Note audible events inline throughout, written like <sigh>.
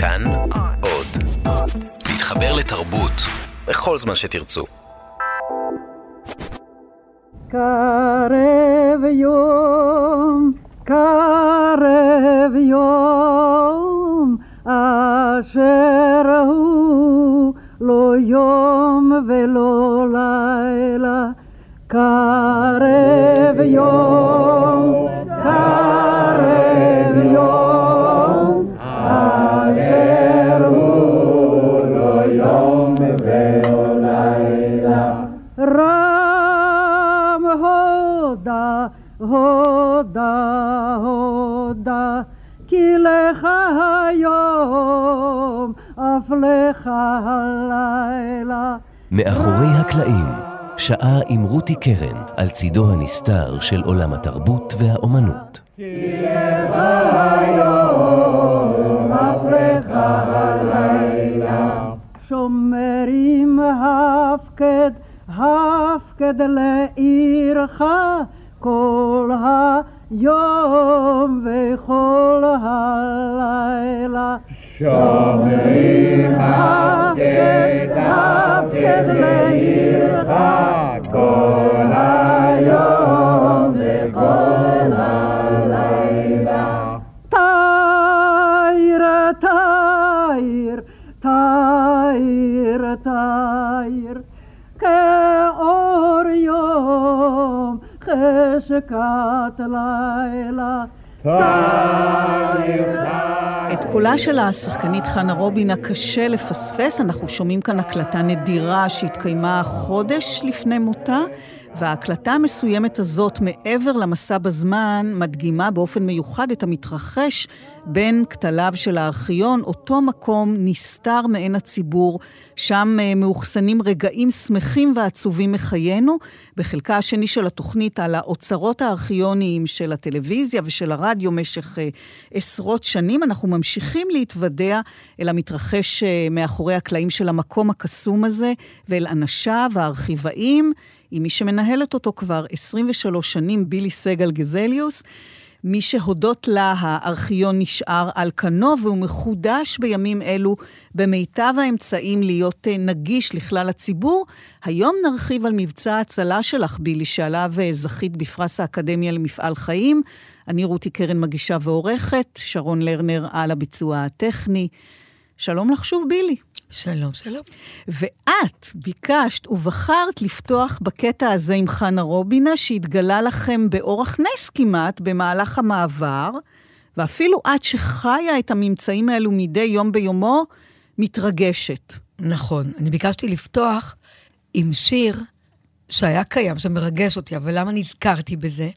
כאן עוד. להתחבר לתרבות בכל זמן שתרצו. קרב יום, קרב יום, אשר הוא לא יום ולא לילה. קרב יום, הודה, הודה, כי לך היום, אף לך הלילה. מאחורי הקלעים, שעה עם רותי קרן על צידו הנסתר של עולם התרבות והאומנות. שומרים הפקד, הפקד לעירך כל היום וכל הלילה. שומרים הפקד, הפקד לעירך כל היום וכל הלילה. תאיר, תאיר, תאיר, תאיר, חשכת לילה. את קולה של השחקנית חנה רובינה קשה לפספס, אנחנו שומעים כאן הקלטה נדירה שהתקיימה חודש לפני מותה, וההקלטה המסוימת הזאת, מעבר למסע בזמן, מדגימה באופן מיוחד את המתרחש בין כתליו של הארכיון, אותו מקום נסתר מעין הציבור, שם אה, מאוחסנים רגעים שמחים ועצובים מחיינו. בחלקה השני של התוכנית על האוצרות הארכיוניים של הטלוויזיה ושל הרדיו משך אה, עשרות שנים, אנחנו ממשיכים להתוודע אל המתרחש אה, מאחורי הקלעים של המקום הקסום הזה, ואל אנשיו הארכיבאים. עם מי שמנהלת אותו כבר 23 שנים, בילי סגל גזליוס. מי שהודות לה הארכיון נשאר על כנו והוא מחודש בימים אלו במיטב האמצעים להיות אה, נגיש לכלל הציבור. היום נרחיב על מבצע ההצלה שלך, בילי, שעליו אה, זכית בפרס האקדמיה למפעל חיים. אני רותי קרן מגישה ועורכת, שרון לרנר על הביצוע הטכני. שלום לך שוב, בילי. שלום, שלום. ואת ביקשת ובחרת לפתוח בקטע הזה עם חנה רובינה, שהתגלה לכם באורח נס כמעט במהלך המעבר, ואפילו את שחיה את הממצאים האלו מדי יום ביומו, מתרגשת. נכון. אני ביקשתי לפתוח עם שיר שהיה קיים, שמרגש אותי, אבל למה נזכרתי בזה?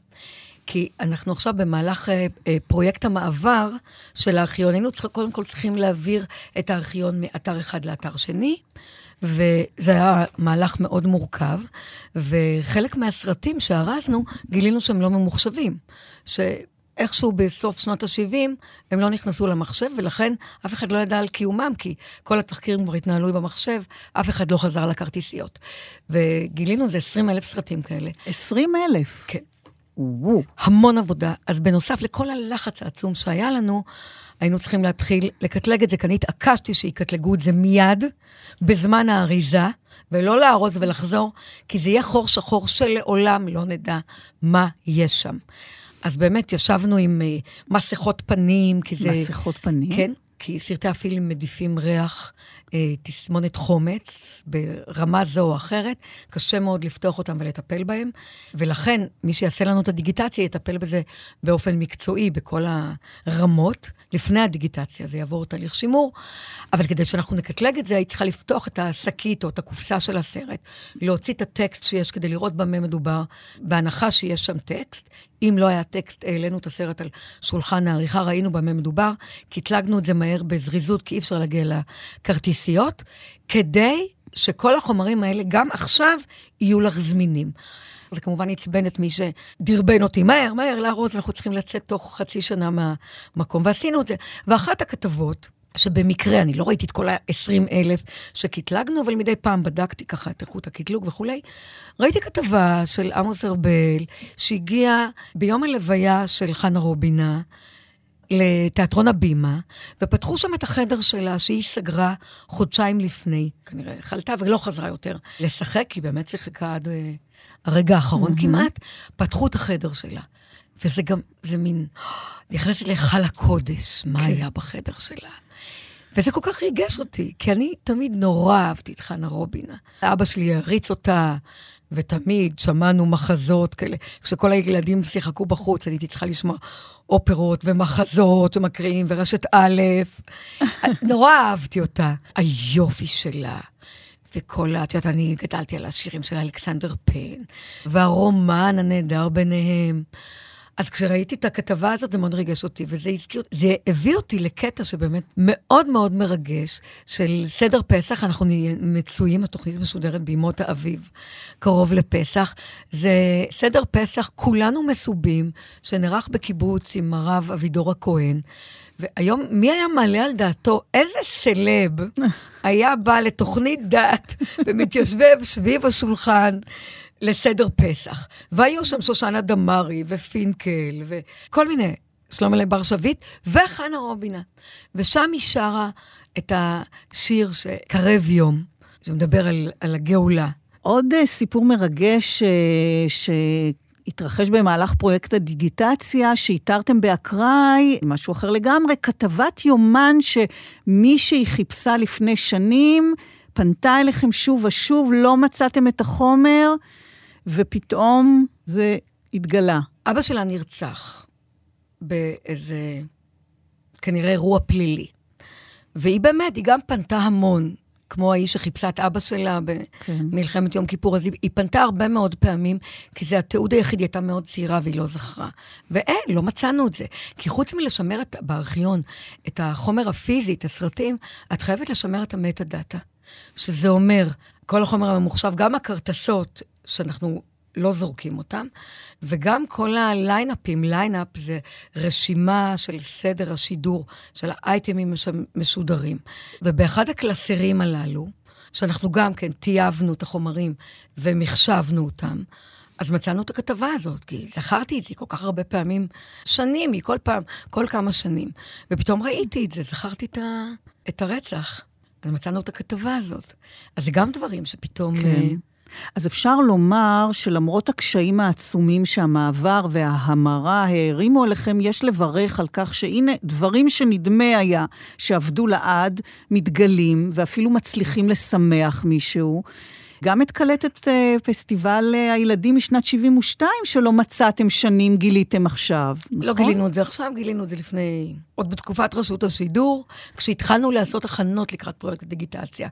כי אנחנו עכשיו במהלך אה, אה, פרויקט המעבר של הארכיון. היינו צריך, קודם כל צריכים להעביר את הארכיון מאתר אחד לאתר שני, וזה היה מהלך מאוד מורכב, וחלק מהסרטים שארזנו, גילינו שהם לא ממוחשבים. שאיכשהו בסוף שנות ה-70 הם לא נכנסו למחשב, ולכן אף אחד לא ידע על קיומם, כי כל התחקירים כבר התנהלו במחשב, אף אחד לא חזר לכרטיסיות. וגילינו איזה 20 אלף סרטים כאלה. 20 אלף. כן. המון עבודה. אז בנוסף לכל הלחץ העצום שהיה לנו, היינו צריכים להתחיל לקטלג את זה, כי אני התעקשתי שיקטלגו את זה מיד, בזמן האריזה, ולא לארוז ולחזור, כי זה יהיה חור שחור שלעולם לא נדע מה יש שם. אז באמת ישבנו עם uh, מסכות פנים, כי זה... מסכות פנים? כן, כי סרטי הפילים מדיפים ריח, אה, תסמונת חומץ, ברמה זו או אחרת, קשה מאוד לפתוח אותם ולטפל בהם, ולכן מי שיעשה לנו את הדיגיטציה יטפל בזה באופן מקצועי, בכל הרמות. לפני הדיגיטציה זה יעבור תהליך שימור, אבל כדי שאנחנו נקטלג את זה, היית צריכה לפתוח את השקית או את הקופסה של הסרט, להוציא את הטקסט שיש כדי לראות במה מדובר, בהנחה שיש שם טקסט. אם לא היה טקסט, העלינו את הסרט על שולחן העריכה, ראינו במה מדובר, קטלגנו את זה מהר בזריזות, כי אי אפשר להגיע לכרטיסיות, כדי שכל החומרים האלה, גם עכשיו, יהיו לך זמינים. זה כמובן עצבן את מי שדרבן אותי, מהר, מהר, לארוז, אנחנו צריכים לצאת תוך חצי שנה מהמקום, ועשינו את זה. ואחת הכתבות, שבמקרה, אני לא ראיתי את כל ה-20 אלף שקטלגנו, אבל מדי פעם בדקתי ככה את איכות הקטלוג וכולי. ראיתי כתבה של עמוס ארבל, שהגיע ביום הלוויה של חנה רובינה, לתיאטרון הבימה, ופתחו שם את החדר שלה, שהיא סגרה חודשיים לפני. כנראה חלתה ולא חזרה יותר לשחק, כי באמת שיחקה עד אה, הרגע האחרון mm-hmm. כמעט. פתחו את החדר שלה. וזה גם, זה מין, <gasps> נכנסת להיכל הקודש, מה כן. היה בחדר שלה. וזה כל כך ריגש אותי, כי אני תמיד נורא אהבתי את חנה רובינה. אבא שלי הריץ אותה, ותמיד שמענו מחזות כאלה. כשכל הילדים שיחקו בחוץ, אני הייתי צריכה לשמוע אופרות ומחזות שמקריאים, ורשת א', <laughs> נורא אהבתי אותה. היופי שלה. וכל, את יודעת, אני גדלתי על השירים של אלכסנדר פן, והרומן הנהדר ביניהם. אז כשראיתי את הכתבה הזאת, זה מאוד ריגש אותי, וזה הזכיר, זה הביא אותי לקטע שבאמת מאוד מאוד מרגש, של סדר פסח, אנחנו נהיה מצויים, התוכנית משודרת בימות האביב, קרוב לפסח. זה סדר פסח, כולנו מסובים, שנערך בקיבוץ עם הרב אבידור הכהן. והיום, מי היה מעלה על דעתו איזה סלב היה בא לתוכנית דת ומתיישב סביב השולחן לסדר פסח. והיו שם שושנה דמארי ופינקל וכל מיני, שלום אלי בר שביט, וחנה רובינה. ושם היא שרה את השיר שקרב יום, שמדבר על, על הגאולה. עוד uh, סיפור מרגש uh, שהתרחש במהלך פרויקט הדיגיטציה, שאיתרתם באקראי, משהו אחר לגמרי, כתבת יומן שמישהי חיפשה לפני שנים, פנתה אליכם שוב ושוב, לא מצאתם את החומר. ופתאום זה התגלה. אבא שלה נרצח באיזה, כנראה אירוע פלילי. והיא באמת, היא גם פנתה המון, כמו האיש שחיפשה את אבא שלה כן. במלחמת כן. יום כיפור, אז היא, היא פנתה הרבה מאוד פעמים, כי זה התיעוד היחיד, היא הייתה מאוד צעירה והיא לא זכרה. ואין, לא מצאנו את זה. כי חוץ מלשמר את, בארכיון את החומר הפיזי, את הסרטים, את חייבת לשמר את ה metadata. שזה אומר, כל החומר הממוחשב, גם הכרטסות, שאנחנו לא זורקים אותם, וגם כל הליינאפים, lineup זה רשימה של סדר השידור, של האייטמים שמשודרים. ובאחד הקלסרים הללו, שאנחנו גם כן טייבנו את החומרים ומחשבנו אותם, אז מצאנו את הכתבה הזאת, כי זכרתי את זה כל כך הרבה פעמים, שנים, היא כל פעם, כל כמה שנים. ופתאום ראיתי את זה, זכרתי את, ה, את הרצח. אז מצאנו את הכתבה הזאת. אז זה גם דברים שפתאום... כן. אז אפשר לומר שלמרות הקשיים העצומים שהמעבר וההמרה הערימו עליכם, יש לברך על כך שהנה, דברים שנדמה היה שעבדו לעד, מתגלים ואפילו מצליחים לשמח מישהו. גם את קלטת אה, פסטיבל אה, הילדים משנת 72, שלא מצאתם שנים, גיליתם עכשיו, לא נכון? לא גילינו את זה עכשיו, גילינו את זה לפני... עוד בתקופת רשות השידור, כשהתחלנו לעשות הכנות לקראת פרויקט דיגיטציה.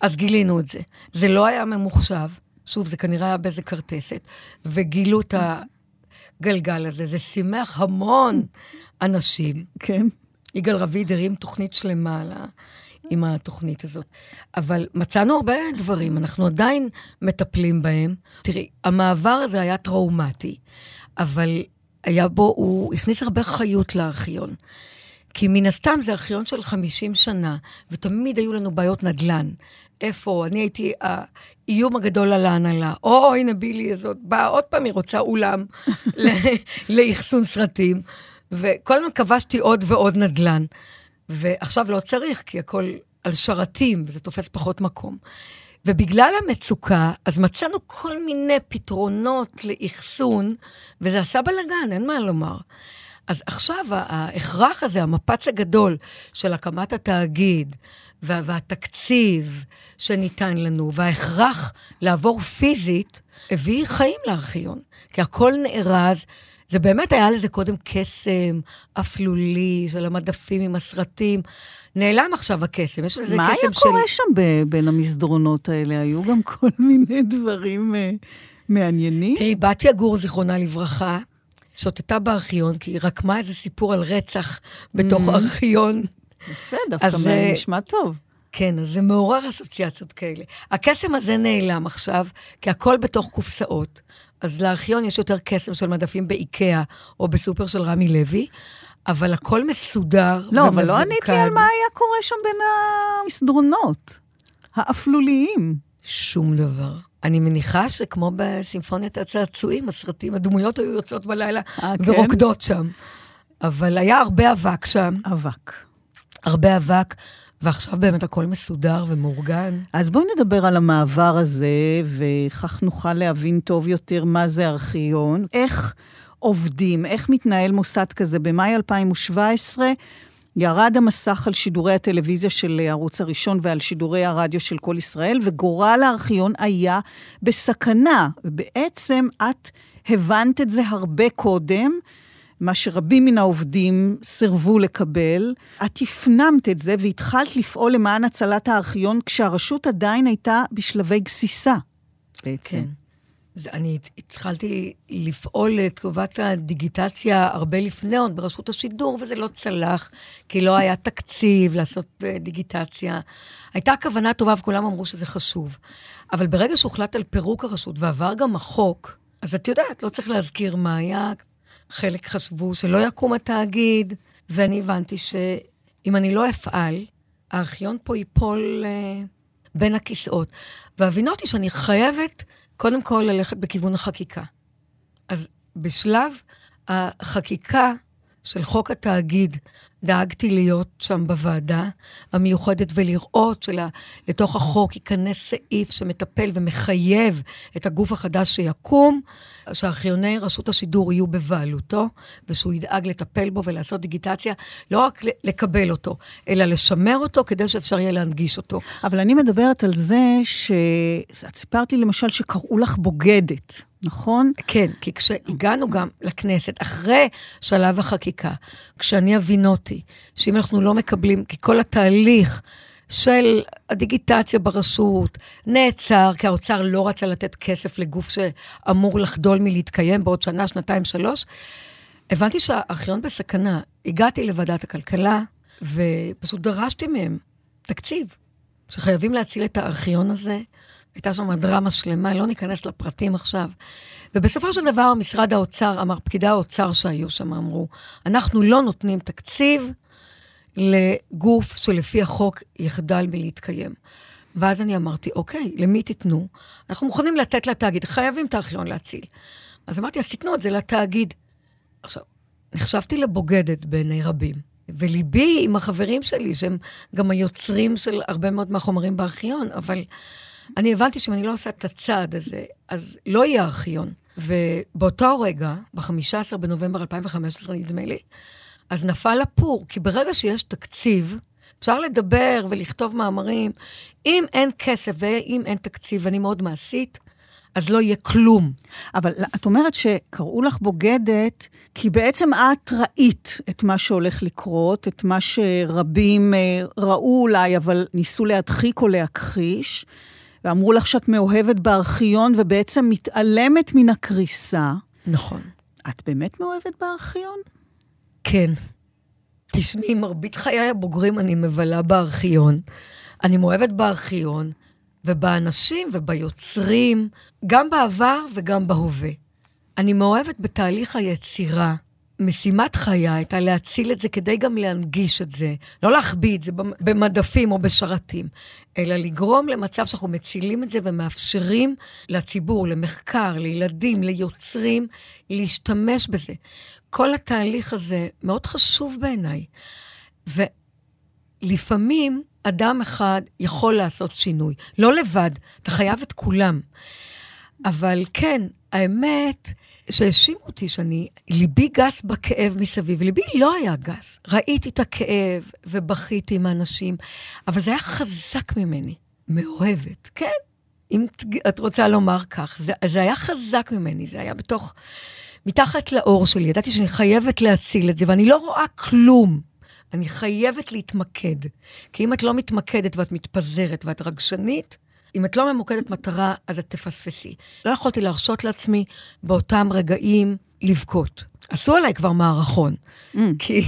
אז גילינו את זה. זה לא היה ממוחשב, שוב, זה כנראה היה באיזה כרטסת, וגילו את הגלגל הזה. זה שימח המון אנשים. כן. יגאל רביד הרים תוכנית שלמה עם התוכנית הזאת. אבל מצאנו הרבה דברים, אנחנו עדיין מטפלים בהם. תראי, המעבר הזה היה טראומטי, אבל היה בו, הוא הכניס הרבה חיות לארכיון. כי מן הסתם זה ארכיון של 50 שנה, ותמיד היו לנו בעיות נדל"ן. איפה, אני הייתי האיום הגדול על ההנהלה. או, הנה בילי הזאת, באה עוד פעם, היא רוצה אולם <laughs> לאחסון סרטים. וכל הזמן כבשתי עוד ועוד נדל"ן. ועכשיו לא צריך, כי הכל על שרתים, וזה תופס פחות מקום. ובגלל המצוקה, אז מצאנו כל מיני פתרונות לאחסון, וזה עשה בלאגן, אין מה לומר. אז עכשיו ההכרח הזה, המפץ הגדול של הקמת התאגיד, וה, והתקציב שניתן לנו, וההכרח לעבור פיזית, הביא חיים לארכיון. כי הכל נארז. זה באמת היה לזה קודם קסם אפלולי של המדפים עם הסרטים. נעלם עכשיו הקסם, יש לזה קסם של... מה היה קורה שם ב- בין המסדרונות האלה? היו גם <laughs> כל מיני דברים uh, מעניינים? תראי, בתיה גור, זיכרונה לברכה, שוטטה בארכיון, כי היא רקמה איזה סיפור על רצח בתוך mm. ארכיון. יפה, דווקא מה, אה, נשמע טוב. כן, אז זה מעורר אסוציאציות כאלה. הקסם הזה נעלם עכשיו, כי הכל בתוך קופסאות. אז לארכיון יש יותר קסם של מדפים באיקאה או בסופר של רמי לוי, אבל הכל מסודר ומבוקד. לא, אבל לא עניתי על מה היה קורה שם בין המסדרונות האפלוליים. שום דבר. אני מניחה שכמו בסימפוניית הצעצועים, הסרטים, הדמויות היו יוצאות בלילה 아, אה, כן? ורוקדות שם. אבל היה הרבה אבק שם. אבק. הרבה אבק, ועכשיו באמת הכל מסודר ומאורגן. אז בואי נדבר על המעבר הזה, וכך נוכל להבין טוב יותר מה זה ארכיון, איך עובדים, איך מתנהל מוסד כזה. במאי 2017 ירד המסך על שידורי הטלוויזיה של הערוץ הראשון ועל שידורי הרדיו של כל ישראל, וגורל הארכיון היה בסכנה. בעצם את הבנת את זה הרבה קודם. מה שרבים מן העובדים סירבו לקבל. את הפנמת את זה והתחלת לפעול למען הצלת הארכיון כשהרשות עדיין הייתה בשלבי גסיסה, בעצם. כן. אני התחלתי לפעול לטובת הדיגיטציה הרבה לפני עוד ברשות השידור, וזה לא צלח, כי לא היה תקציב לעשות אה, דיגיטציה. הייתה כוונה טובה וכולם אמרו שזה חשוב. אבל ברגע שהוחלט על פירוק הרשות ועבר גם החוק, אז את יודעת, לא צריך להזכיר מה היה, חלק חשבו שלא יקום התאגיד, ואני הבנתי שאם אני לא אפעל, הארכיון פה ייפול אה, בין הכיסאות. והבינותי שאני חייבת קודם כל ללכת בכיוון החקיקה. אז בשלב החקיקה של חוק התאגיד, דאגתי להיות שם בוועדה המיוחדת ולראות שלתוך החוק ייכנס סעיף שמטפל ומחייב את הגוף החדש שיקום, שארכיוני רשות השידור יהיו בבעלותו, ושהוא ידאג לטפל בו ולעשות דיגיטציה, לא רק לקבל אותו, אלא לשמר אותו כדי שאפשר יהיה להנגיש אותו. אבל אני מדברת על זה ש... את סיפרת לי למשל שקראו לך בוגדת. נכון? כן, כי כשהגענו גם לכנסת, אחרי שלב החקיקה, כשאני הבינותי, שאם אנחנו לא מקבלים, כי כל התהליך של הדיגיטציה ברשות נעצר, כי האוצר לא רצה לתת כסף לגוף שאמור לחדול מלהתקיים בעוד שנה, שנתיים, שלוש, הבנתי שהארכיון בסכנה. הגעתי לוועדת הכלכלה, ופשוט דרשתי מהם תקציב, שחייבים להציל את הארכיון הזה. הייתה שם דרמה שלמה, לא ניכנס לפרטים עכשיו. ובסופו של דבר, משרד האוצר אמר, פקידי האוצר שהיו שם אמרו, אנחנו לא נותנים תקציב לגוף שלפי החוק יחדל מלהתקיים. ואז אני אמרתי, אוקיי, למי תיתנו? אנחנו מוכנים לתת לתאגיד, חייבים את הארכיון להציל. אז אמרתי, אז תיתנו את זה לתאגיד. עכשיו, נחשבתי לבוגדת בעיני רבים, וליבי עם החברים שלי, שהם גם היוצרים של הרבה מאוד מהחומרים בארכיון, אבל אני הבנתי שאם אני לא עושה את הצעד הזה, אז לא יהיה ארכיון. ובאותו רגע, ב-15 בנובמבר 2015, נדמה לי, אז נפל הפור, כי ברגע שיש תקציב, אפשר לדבר ולכתוב מאמרים. אם אין כסף ואם אין תקציב, ואני מאוד מעשית, אז לא יהיה כלום. אבל את אומרת שקראו לך בוגדת, כי בעצם את ראית את מה שהולך לקרות, את מה שרבים אה, ראו אולי, אבל ניסו להדחיק או להכחיש. ואמרו לך שאת מאוהבת בארכיון ובעצם מתעלמת מן הקריסה. נכון. את באמת מאוהבת בארכיון? כן. תשמעי, מרבית חיי הבוגרים אני מבלה בארכיון. אני מאוהבת בארכיון, ובאנשים וביוצרים, גם בעבר וגם בהווה. אני מאוהבת בתהליך היצירה. משימת חיי הייתה להציל את זה כדי גם להנגיש את זה, לא להחביא את זה במדפים או בשרתים, אלא לגרום למצב שאנחנו מצילים את זה ומאפשרים לציבור, למחקר, לילדים, ליוצרים, להשתמש בזה. כל התהליך הזה מאוד חשוב בעיניי. ולפעמים אדם אחד יכול לעשות שינוי, לא לבד, אתה חייב את כולם. אבל כן, האמת שהאשימו אותי שאני, ליבי גס בכאב מסביב, וליבי לא היה גס. ראיתי את הכאב ובכיתי עם האנשים, אבל זה היה חזק ממני. מאוהבת, כן. אם את רוצה לומר כך, זה, זה היה חזק ממני, זה היה בתוך, מתחת לאור שלי. ידעתי שאני חייבת להציל את זה, ואני לא רואה כלום. אני חייבת להתמקד. כי אם את לא מתמקדת ואת מתפזרת ואת רגשנית, אם את לא ממוקדת מטרה, אז את תפספסי. לא יכולתי להרשות לעצמי באותם רגעים לבכות. עשו עליי כבר מערכון, mm. כי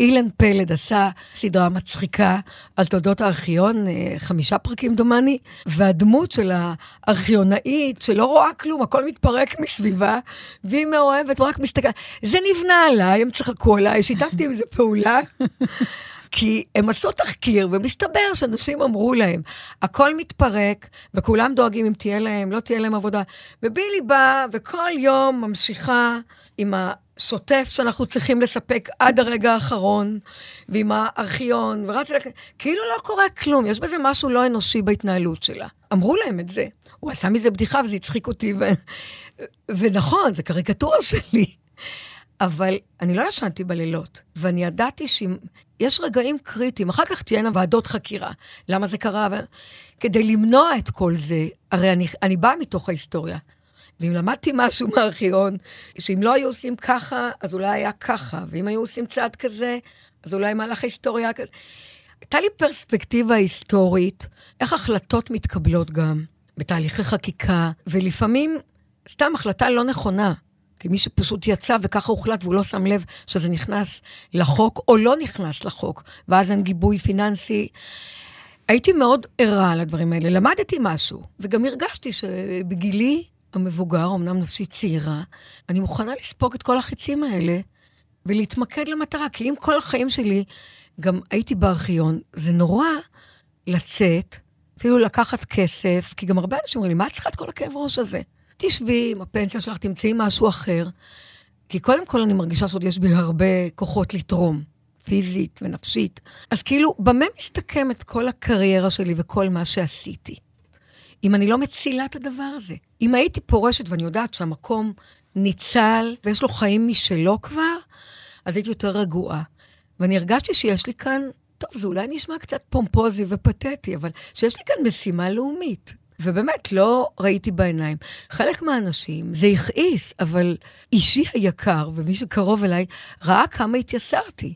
אילן פלד עשה סדרה מצחיקה על תולדות הארכיון, אה, חמישה פרקים דומני, והדמות של הארכיונאית, שלא רואה כלום, הכל מתפרק מסביבה, והיא מאוהבת, רק מסתכלת. זה נבנה עליי, הם צחקו עליי, שיתפתי עם זה פעולה. כי הם עשו תחקיר, ומסתבר שאנשים אמרו להם, הכל מתפרק, וכולם דואגים אם תהיה להם, לא תהיה להם עבודה. ובילי באה, וכל יום ממשיכה עם ה... השוטף שאנחנו צריכים לספק עד הרגע האחרון, ועם הארכיון, ורצתי לכ... כאילו לא קורה כלום, יש בזה משהו לא אנושי בהתנהלות שלה. אמרו להם את זה. הוא עשה מזה בדיחה וזה הצחיק אותי, ו... ונכון, זה קריקטורה שלי. אבל אני לא ישנתי בלילות, ואני ידעתי שיש רגעים קריטיים, אחר כך תהיינה ועדות חקירה. למה זה קרה? ו... כדי למנוע את כל זה, הרי אני, אני באה מתוך ההיסטוריה. ואם למדתי משהו <laughs> מהארכיון, שאם לא היו עושים ככה, אז אולי היה ככה, ואם היו עושים צעד כזה, אז אולי מהלך ההיסטוריה כזה. הייתה לי פרספקטיבה היסטורית, איך החלטות מתקבלות גם, בתהליכי חקיקה, ולפעמים סתם החלטה לא נכונה. כי מי שפשוט יצא וככה הוחלט והוא לא שם לב שזה נכנס לחוק או לא נכנס לחוק, ואז אין גיבוי פיננסי. הייתי מאוד ערה על הדברים האלה, למדתי משהו, וגם הרגשתי שבגילי המבוגר, אמנם נפשי צעירה, אני מוכנה לספוג את כל החיצים האלה ולהתמקד למטרה, כי אם כל החיים שלי גם הייתי בארכיון, זה נורא לצאת, אפילו לקחת כסף, כי גם הרבה אנשים אומרים לי, מה את צריכה את כל הכאב ראש הזה? תשבי עם הפנסיה שלך, תמצאי משהו אחר. כי קודם כל אני מרגישה שעוד יש בי הרבה כוחות לתרום, פיזית ונפשית. אז כאילו, במה מסתכמת כל הקריירה שלי וכל מה שעשיתי? אם אני לא מצילה את הדבר הזה. אם הייתי פורשת ואני יודעת שהמקום ניצל ויש לו חיים משלו כבר, אז הייתי יותר רגועה. ואני הרגשתי שיש לי כאן, טוב, זה אולי נשמע קצת פומפוזי ופתטי, אבל שיש לי כאן משימה לאומית. ובאמת, לא ראיתי בעיניים. חלק מהאנשים, זה הכעיס, אבל אישי היקר, ומי שקרוב אליי, ראה כמה התייסרתי.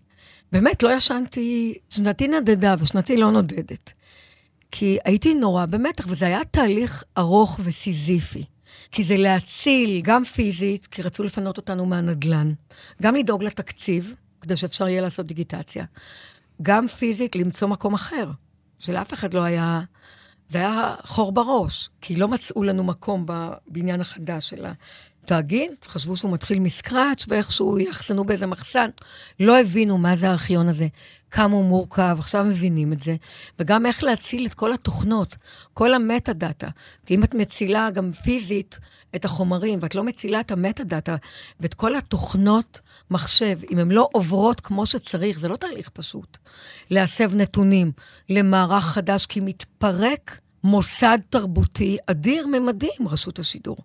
באמת, לא ישנתי, שנתי נדדה ושנתי לא נודדת. כי הייתי נורא במתח, וזה היה תהליך ארוך וסיזיפי. כי זה להציל גם פיזית, כי רצו לפנות אותנו מהנדלן, גם לדאוג לתקציב, כדי שאפשר יהיה לעשות דיגיטציה, גם פיזית למצוא מקום אחר, שלאף אחד לא היה זה היה חור בראש, כי לא מצאו לנו מקום בבניין החדש של התאגיד, חשבו שהוא מתחיל מסקראץ' ואיכשהו יאחסנו באיזה מחסן. לא הבינו מה זה הארכיון הזה, כמה הוא מורכב, עכשיו מבינים את זה. וגם איך להציל את כל התוכנות, כל המטה-דאטה. כי אם את מצילה גם פיזית את החומרים, ואת לא מצילה את המטה-דאטה ואת כל התוכנות מחשב, אם הן לא עוברות כמו שצריך, זה לא תהליך פשוט. להסב נתונים למערך חדש, כי מתפרק מוסד תרבותי אדיר ממדים, רשות השידור.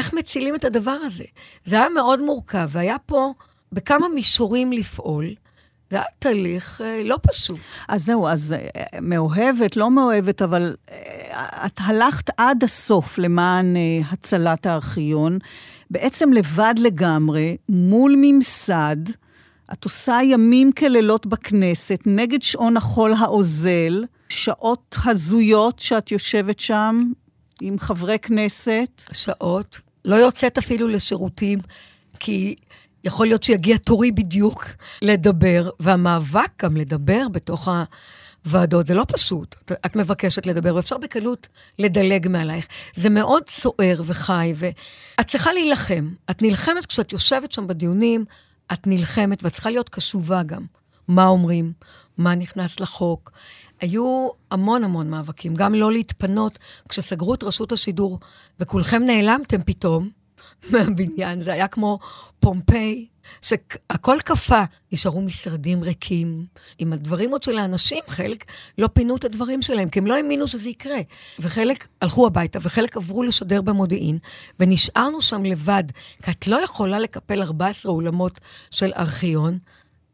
איך מצילים את הדבר הזה? זה היה מאוד מורכב, והיה פה בכמה מישורים לפעול. זה היה תהליך אה, לא פשוט. אז זהו, אז אה, מאוהבת, לא מאוהבת, אבל אה, את הלכת עד הסוף למען הצלת הארכיון, בעצם לבד לגמרי, מול ממסד. את עושה ימים כלילות בכנסת, נגד שעון החול האוזל, שעות הזויות שאת יושבת שם עם חברי כנסת. שעות. לא יוצאת אפילו לשירותים, כי יכול להיות שיגיע תורי בדיוק לדבר, והמאבק גם לדבר בתוך הוועדות, זה לא פשוט. את מבקשת לדבר, ואפשר בקלות לדלג מעלייך. זה מאוד סוער וחי, ואת צריכה להילחם. את נלחמת כשאת יושבת שם בדיונים, את נלחמת, ואת צריכה להיות קשובה גם. מה אומרים, מה נכנס לחוק. היו המון המון מאבקים, גם לא להתפנות. כשסגרו את רשות השידור וכולכם נעלמתם פתאום <laughs> מהבניין, זה היה כמו פומפיי, שהכל קפא. נשארו משרדים ריקים, עם הדברים עוד של האנשים, חלק לא פינו את הדברים שלהם, כי הם לא האמינו שזה יקרה. וחלק הלכו הביתה, וחלק עברו לשדר במודיעין, ונשארנו שם לבד, כי את לא יכולה לקפל 14 אולמות של ארכיון.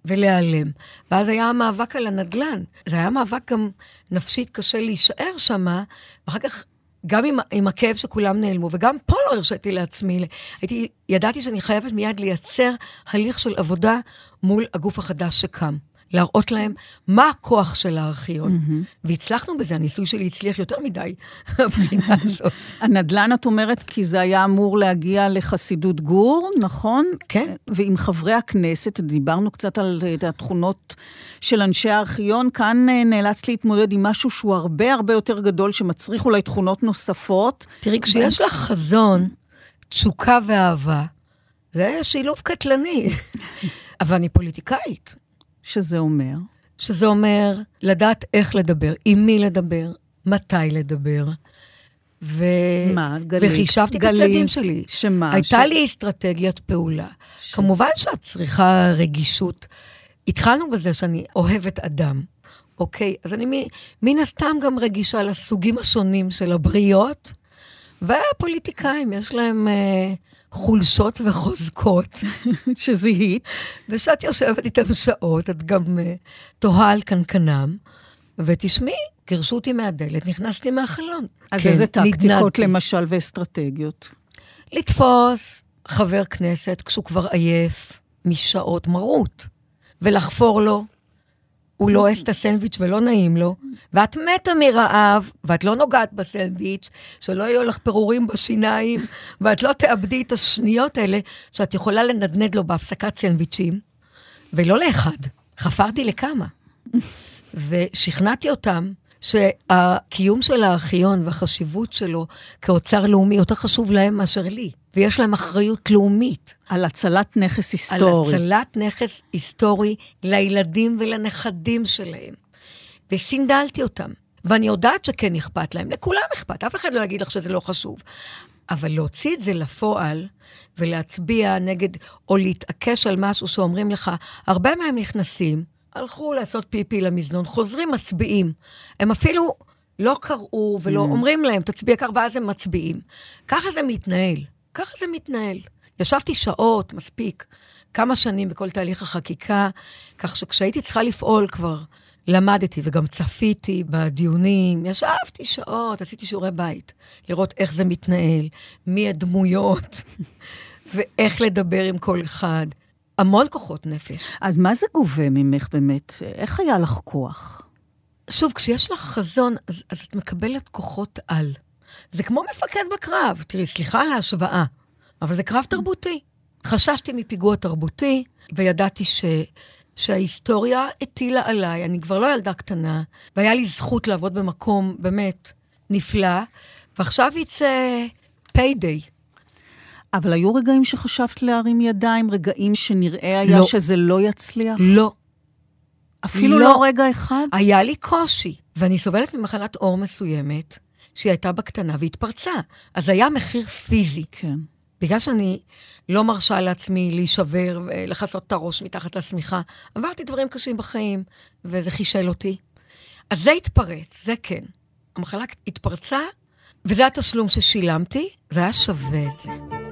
ולהיעלם. ואז היה המאבק על הנדלן. זה היה מאבק גם נפשית קשה להישאר שמה, ואחר כך, גם עם, עם הכאב שכולם נעלמו, וגם פה לא הרשיתי לעצמי, הייתי, ידעתי שאני חייבת מיד לייצר הליך של עבודה מול הגוף החדש שקם. להראות להם מה הכוח של הארכיון. Mm-hmm. והצלחנו בזה, הניסוי שלי הצליח יותר מדי, <laughs> הבחינה הזאת. <laughs> הנדל"ן, את אומרת, כי זה היה אמור להגיע לחסידות גור, נכון? כן. ועם חברי הכנסת, דיברנו קצת על התכונות של אנשי הארכיון, כאן אה, נאלץ להתמודד עם משהו שהוא הרבה הרבה יותר גדול, שמצריך אולי תכונות נוספות. תראי, כשיש לך חזון, תשוקה ואהבה, זה שילוב קטלני. <laughs> אבל אני פוליטיקאית. שזה אומר? שזה אומר לדעת איך לדבר, עם מי לדבר, מתי לדבר, ו... מה, גלית? וחישבתי גלית, את הצעדים שלי. שמה? הייתה ש... לי אסטרטגיית פעולה. ש... כמובן שאת צריכה רגישות. התחלנו בזה שאני אוהבת אדם, אוקיי? אז אני מן הסתם גם רגישה לסוגים השונים של הבריות, והפוליטיקאים, יש להם אה, חולשות וחוזקות. <laughs> שזיהית. ושאת יושבת איתם שעות, את גם אה, תוהה על קנקנם, ותשמעי, גירשו אותי מהדלת, נכנסתי מהחלון. אז כן, איזה טקטיקות. למשל ואסטרטגיות? לתפוס חבר כנסת כשהוא כבר עייף משעות מרות, ולחפור לו. הוא לועס את הסנדוויץ' ולא נעים לו, ואת מתה מרעב, ואת לא נוגעת בסנדוויץ', שלא יהיו לך פירורים בשיניים, ואת לא תאבדי את השניות האלה שאת יכולה לנדנד לו בהפסקת סנדוויצ'ים, ולא לאחד, חפרתי לכמה. ושכנעתי אותם שהקיום של הארכיון והחשיבות שלו כאוצר לאומי יותר חשוב להם מאשר לי, ויש להם אחריות לאומית. על הצלת נכס היסטורי. על הצלת נכס היסטורי לילדים ולנכדים שלהם. וסינדלתי אותם. ואני יודעת שכן אכפת להם, לכולם אכפת, אף אחד לא יגיד לך שזה לא חשוב. אבל להוציא את זה לפועל ולהצביע נגד, או להתעקש על משהו שאומרים לך, הרבה מהם נכנסים, הלכו לעשות פיפי למזנון, חוזרים, מצביעים. הם אפילו לא קראו ולא mm. אומרים להם, תצביע כך, ואז הם מצביעים. ככה זה מתנהל. ככה זה מתנהל. ישבתי שעות, מספיק, כמה שנים בכל תהליך החקיקה, כך שכשהייתי צריכה לפעול כבר, למדתי וגם צפיתי בדיונים, ישבתי שעות, עשיתי שיעורי בית, לראות איך זה מתנהל, מי הדמויות, <laughs> ואיך לדבר עם כל אחד. המון כוחות נפש. אז מה זה גובה ממך באמת? איך היה לך כוח? שוב, כשיש לך חזון, אז, אז את מקבלת כוחות על. זה כמו מפקד בקרב. תראי, סליחה על ההשוואה, אבל זה קרב תרבותי. חששתי מפיגוע תרבותי, וידעתי ש... שההיסטוריה הטילה עליי, אני כבר לא ילדה קטנה, והיה לי זכות לעבוד במקום באמת נפלא, ועכשיו יצא פיידיי. אבל היו רגעים שחשבת להרים ידיים, רגעים שנראה היה לא. שזה לא יצליח? לא. אפילו לא. לא רגע אחד? היה לי קושי, ואני סובלת ממחלת עור מסוימת, שהיא הייתה בקטנה והתפרצה. אז היה מחיר פיזי. כן. בגלל שאני לא מרשה לעצמי להישבר ולכסות את הראש מתחת לשמיכה, עברתי דברים קשים בחיים, וזה חישל אותי. אז זה התפרץ, זה כן. המחלה התפרצה, וזה התשלום ששילמתי, זה היה שווה את זה.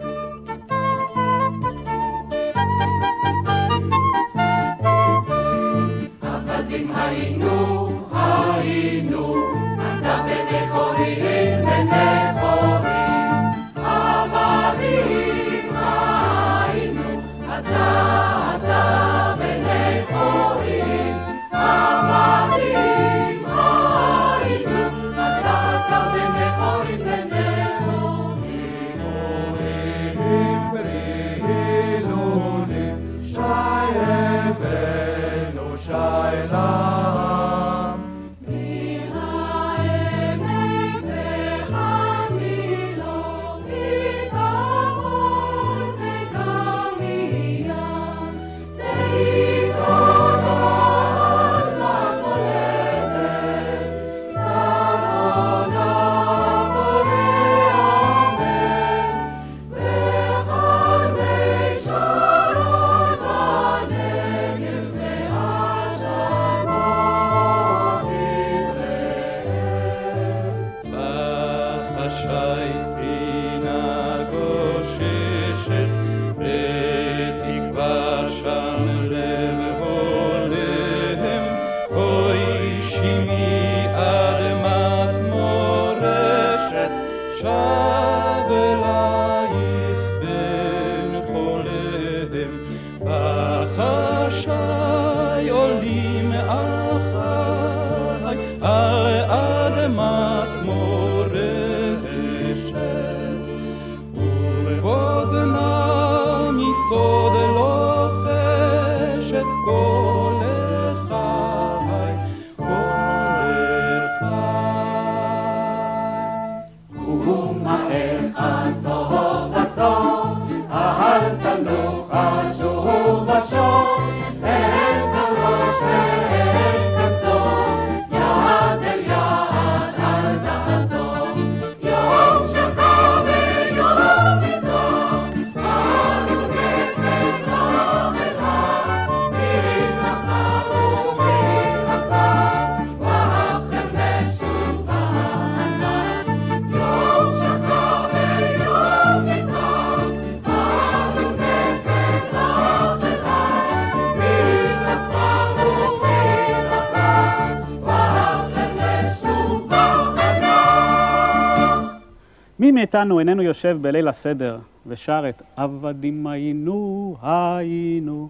מאיתנו איננו יושב בליל הסדר ושר את עבדים היינו היינו.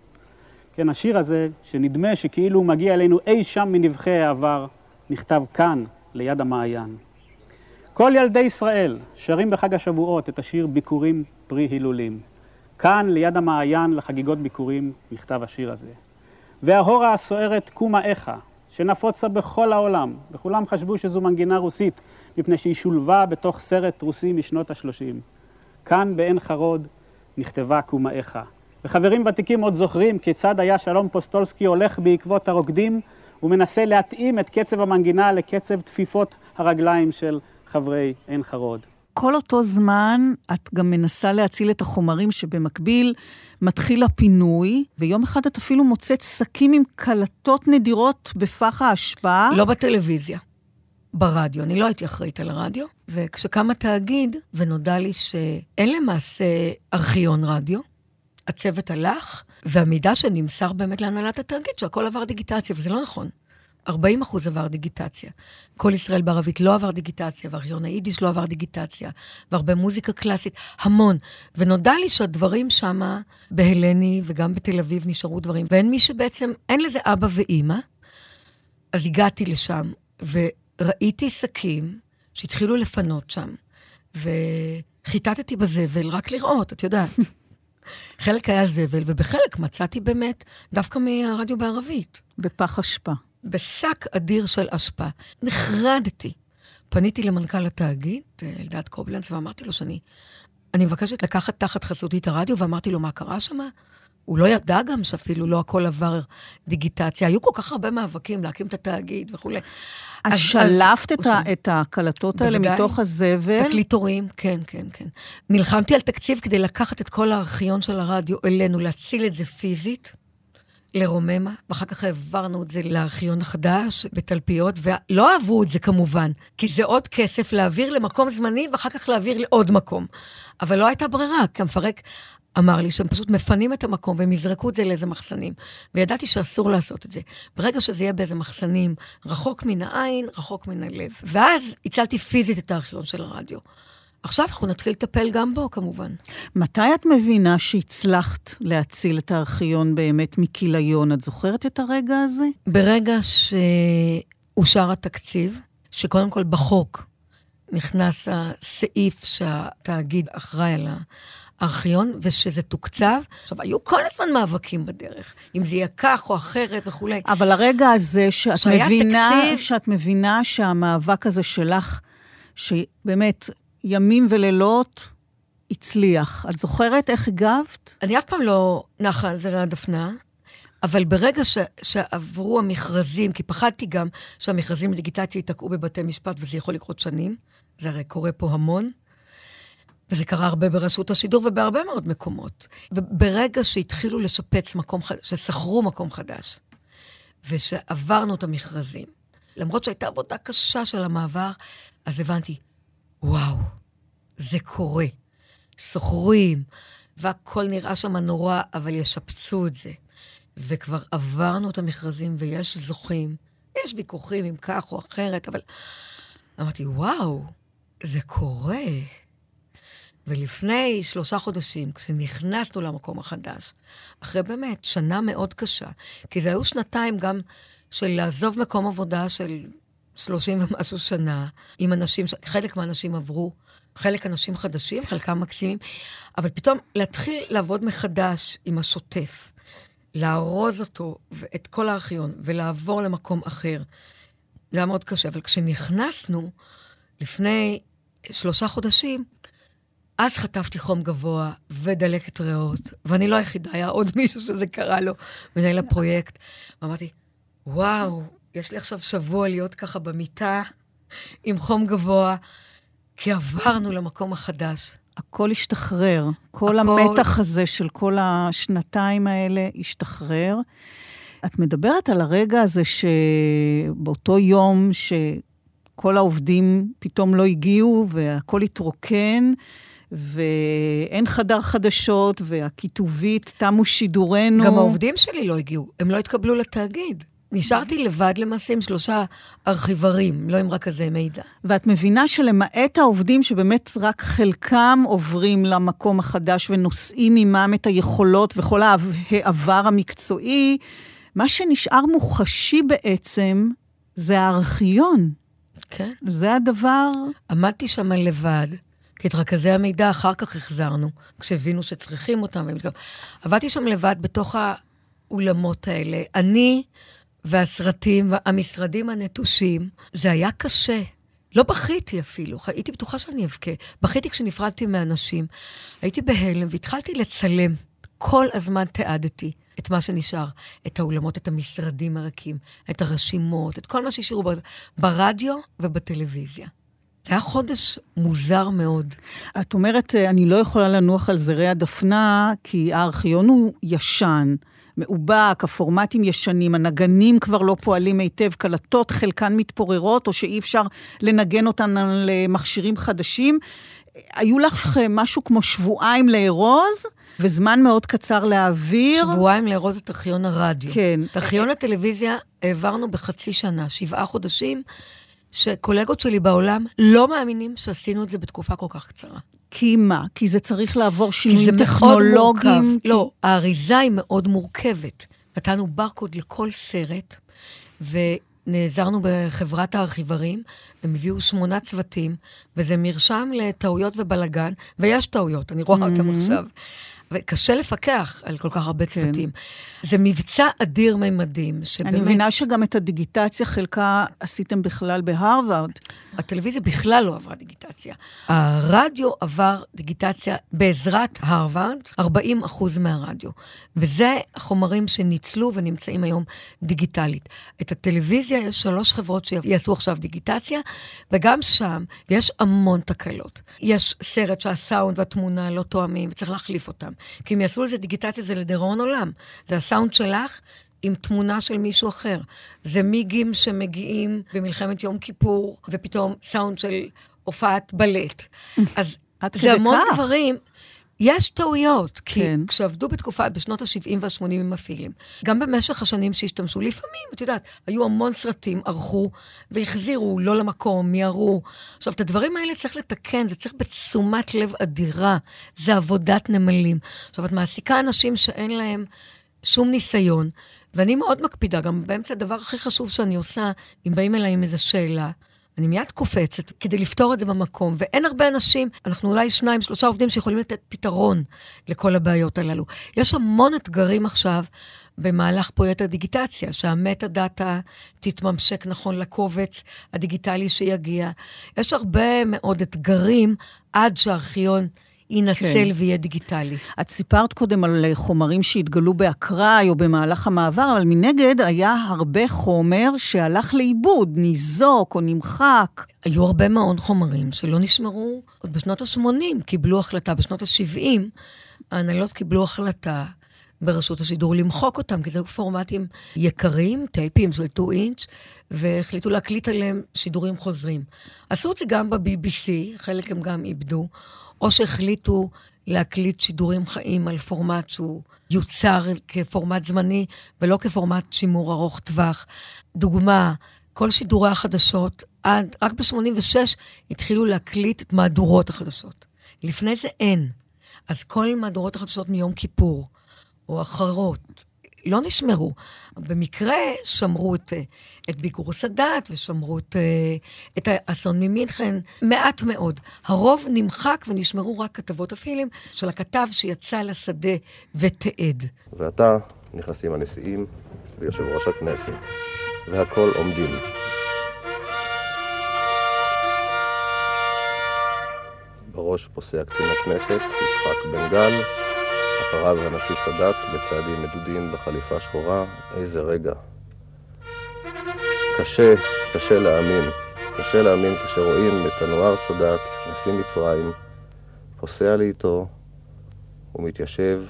כן, השיר הזה, שנדמה שכאילו הוא מגיע אלינו אי שם מנבחי העבר, נכתב כאן, ליד המעיין. כל ילדי ישראל שרים בחג השבועות את השיר ביקורים פרי הילולים. כאן, ליד המעיין לחגיגות ביקורים, נכתב השיר הזה. וההורה הסוערת קומה איכה, שנפוצה בכל העולם, וכולם חשבו שזו מנגינה רוסית, מפני שהיא שולבה בתוך סרט רוסי משנות ה-30. כאן, בעין חרוד, נכתבה קומה איכה. וחברים ותיקים עוד זוכרים כיצד היה שלום פוסטולסקי הולך בעקבות הרוקדים ומנסה להתאים את קצב המנגינה לקצב תפיפות הרגליים של חברי עין חרוד. כל אותו זמן את גם מנסה להציל את החומרים שבמקביל מתחיל הפינוי, ויום אחד את אפילו מוצאת שקים עם קלטות נדירות בפח האשפה. לא בטלוויזיה, ברדיו. אני לא הייתי אחראית על הרדיו, וכשקם התאגיד ונודע לי שאין למעשה ארכיון רדיו, הצוות הלך, והמידע שנמסר באמת להנהלת התאגיד, שהכל עבר דיגיטציה, וזה לא נכון. 40 אחוז עבר דיגיטציה. כל ישראל בערבית לא עבר דיגיטציה, וארכיון היידיש לא עבר דיגיטציה, והרבה מוזיקה קלאסית, המון. ונודע לי שהדברים שם, בהלני וגם בתל אביב, נשארו דברים, ואין מי שבעצם, אין לזה אבא ואימא. אז הגעתי לשם, וראיתי שקים שהתחילו לפנות שם, וחיטטתי בזבל רק לראות, את יודעת. <laughs> חלק היה זבל, ובחלק מצאתי באמת דווקא מהרדיו בערבית. בפח אשפה. בשק אדיר של אשפה. נחרדתי. פניתי למנכ"ל התאגיד, אלדד קובלנץ, ואמרתי לו שאני אני מבקשת לקחת תחת חסותי את הרדיו, ואמרתי לו, מה קרה שם? הוא לא ידע גם שאפילו לא הכל עבר דיגיטציה. היו כל כך הרבה מאבקים להקים את התאגיד וכולי. אז, אז שלפת אז, את, ה, את ההקלטות האלה מתוך הזבל? תקליטורים, כן, כן, כן. נלחמתי על תקציב כדי לקחת את כל הארכיון של הרדיו אלינו, להציל את זה פיזית. לרוממה, ואחר כך העברנו את זה לארכיון החדש בתלפיות, ולא אהבו את זה כמובן, כי זה עוד כסף להעביר למקום זמני ואחר כך להעביר לעוד מקום. אבל לא הייתה ברירה, כי המפרק אמר לי שהם פשוט מפנים את המקום והם יזרקו את זה לאיזה מחסנים. וידעתי שאסור לעשות את זה. ברגע שזה יהיה באיזה מחסנים, רחוק מן העין, רחוק מן הלב. ואז הצלתי פיזית את הארכיון של הרדיו. עכשיו אנחנו נתחיל לטפל גם בו, כמובן. מתי את מבינה שהצלחת להציל את הארכיון באמת מכיליון? את זוכרת את הרגע הזה? ברגע שאושר התקציב, שקודם כל בחוק נכנס הסעיף שהתאגיד אחראי על הארכיון, ושזה תוקצב. עכשיו, היו כל הזמן מאבקים בדרך, אם זה יהיה כך או אחרת וכולי. אבל הרגע הזה שאת מבינה, תקציב... שאת מבינה שהמאבק הזה שלך, שבאמת ימים ולילות הצליח. את זוכרת איך הגבת? אני אף פעם לא נחה על זרי הדפנה, אבל ברגע ש, שעברו המכרזים, כי פחדתי גם שהמכרזים לדיגיטציה ייתקעו בבתי משפט, וזה יכול לקרות שנים, זה הרי קורה פה המון, וזה קרה הרבה ברשות השידור ובהרבה מאוד מקומות. וברגע שהתחילו לשפץ מקום חדש, ששכרו מקום חדש, ושעברנו את המכרזים, למרות שהייתה עבודה קשה של המעבר, אז הבנתי, וואו, זה קורה. סוחרים, והכל נראה שם נורא, אבל ישפצו את זה. וכבר עברנו את המכרזים ויש זוכים. יש ויכוחים אם כך או אחרת, אבל אמרתי, וואו, זה קורה. ולפני שלושה חודשים, כשנכנסנו למקום החדש, אחרי באמת שנה מאוד קשה, כי זה היו שנתיים גם של לעזוב מקום עבודה של 30 ומשהו שנה, עם אנשים, חלק מהאנשים עברו, חלק אנשים חדשים, חלקם מקסימים, אבל פתאום להתחיל לעבוד מחדש עם השוטף, לארוז אותו, את כל הארכיון, ולעבור למקום אחר, זה היה מאוד קשה. אבל כשנכנסנו, לפני שלושה חודשים, אז חטפתי חום גבוה ודלקת ריאות, ואני לא היחידה, היה עוד מישהו שזה קרה לו, מנהל הפרויקט. ואמרתי, וואו, יש לי עכשיו שבוע להיות ככה במיטה עם חום גבוה, כי עברנו למקום החדש. הכל השתחרר. כל הכל... המתח הזה של כל השנתיים האלה השתחרר. את מדברת על הרגע הזה שבאותו יום שכל העובדים פתאום לא הגיעו והכל התרוקן, ואין חדר חדשות, והכיתובית, תמו שידורנו. גם העובדים שלי לא הגיעו, הם לא התקבלו לתאגיד. נשארתי לבד למעשה עם שלושה ארכיברים, לא עם רכזי מידע. ואת מבינה שלמעט העובדים שבאמת רק חלקם עוברים למקום החדש ונושאים עימם את היכולות וכל העבר המקצועי, מה שנשאר מוחשי בעצם זה הארכיון. כן. זה הדבר... עמדתי שם לבד, את רכזי המידע אחר כך החזרנו, כשהבינו שצריכים אותם. עבדתי שם לבד בתוך האולמות האלה. אני והסרטים והמשרדים הנטושים, זה היה קשה. לא בכיתי אפילו, הייתי בטוחה שאני אבכה. בכיתי כשנפרדתי מאנשים. הייתי בהלם והתחלתי לצלם. כל הזמן תיעדתי את מה שנשאר, את האולמות, את המשרדים הריקים, את הרשימות, את כל מה שהשאירו ברדיו ובטלוויזיה. זה היה חודש מוזר מאוד. את אומרת, אני לא יכולה לנוח על זרי הדפנה, כי הארכיון הוא ישן. מאובק, הפורמטים ישנים, הנגנים כבר לא פועלים היטב, קלטות חלקן מתפוררות, או שאי אפשר לנגן אותן על מכשירים חדשים. היו לך משהו כמו שבועיים לארוז, וזמן מאוד קצר להעביר. שבועיים לארוז את ארכיון הרדיו. כן. את ארכיון הטלוויזיה העברנו בחצי שנה, שבעה חודשים, שקולגות שלי בעולם לא מאמינים שעשינו את זה בתקופה כל כך קצרה. כי מה? כי זה צריך לעבור שינויים טכנולוגיים? כי. לא, האריזה היא מאוד מורכבת. נתנו ברקוד לכל סרט, ונעזרנו בחברת הארכיברים, הם הביאו שמונה צוותים, וזה מרשם לטעויות ובלגן, ויש טעויות, אני רואה mm-hmm. אותם עכשיו. וקשה לפקח על כל כך הרבה כן. צוותים. כן. זה מבצע אדיר ממדים, שבאמת... אני מבינה שגם את הדיגיטציה, חלקה עשיתם בכלל בהרווארד. הטלוויזיה בכלל לא עברה דיגיטציה. הרדיו עבר דיגיטציה בעזרת הרווארד, 40 אחוז מהרדיו. וזה החומרים שניצלו ונמצאים היום דיגיטלית. את הטלוויזיה, יש שלוש חברות שיעשו עכשיו דיגיטציה, וגם שם יש המון תקלות. יש סרט שהסאונד והתמונה לא תואמים, וצריך להחליף אותם. כי אם יעשו לזה דיגיטציה, זה לדיראון עולם. זה הסאונד שלך עם תמונה של מישהו אחר. זה מיגים שמגיעים במלחמת יום כיפור, ופתאום סאונד של הופעת בלט. אז זה המון כך. דברים. יש טעויות, כי כן. כשעבדו בתקופה, בשנות ה-70 וה-80 עם מפעילים, גם במשך השנים שהשתמשו, לפעמים, את יודעת, היו המון סרטים, ערכו והחזירו, לא למקום, מיהרו. עכשיו, את הדברים האלה צריך לתקן, זה צריך בתשומת לב אדירה. זה עבודת נמלים. עכשיו, את מעסיקה אנשים שאין להם שום ניסיון, ואני מאוד מקפידה, גם באמצע הדבר הכי חשוב שאני עושה, אם באים אליי עם איזו שאלה, אני מיד קופצת כדי לפתור את זה במקום, ואין הרבה אנשים, אנחנו אולי שניים, שלושה עובדים שיכולים לתת פתרון לכל הבעיות הללו. יש המון אתגרים עכשיו במהלך פרויקט הדיגיטציה, שהמטה דאטה תתממשק נכון לקובץ הדיגיטלי שיגיע. יש הרבה מאוד אתגרים עד שהארכיון יינצל כן. ויהיה דיגיטלי. את סיפרת קודם על חומרים שהתגלו באקראי או במהלך המעבר, אבל מנגד היה הרבה חומר שהלך לאיבוד, ניזוק או נמחק. היו הרבה מאוד חומרים שלא נשמרו עוד בשנות ה-80, קיבלו החלטה, בשנות ה-70 ההנהלות קיבלו החלטה ברשות השידור למחוק אותם, כי זה היו פורמטים יקרים, טייפים של 2 אינץ', והחליטו להקליט עליהם שידורים חוזרים. עשו את זה גם ב-BBC, חלק הם גם איבדו. או שהחליטו להקליט שידורים חיים על פורמט שהוא יוצר כפורמט זמני ולא כפורמט שימור ארוך טווח. דוגמה, כל שידורי החדשות, עד, רק ב-86 התחילו להקליט את מהדורות החדשות. לפני זה אין. אז כל מהדורות החדשות מיום כיפור, או אחרות, לא נשמרו. במקרה שמרו את, אה, את ביקור סאדאת ושמרו את, אה, את האסון ממינכן, מעט מאוד. הרוב נמחק ונשמרו רק כתבות הפילים של הכתב שיצא לשדה ותיעד. ועתה נכנסים הנשיאים ויושב ראש הכנסת, והכל עומדים. בראש פוסע קצין הכנסת, יצחק בן גל, אחריו הנשיא סאדאת בצעדים מדודים בחליפה שחורה, איזה רגע. קשה, קשה להאמין. קשה להאמין כשרואים את אנואר סאדאת, נשיא מצרים, פוסע לאיתו ומתיישב,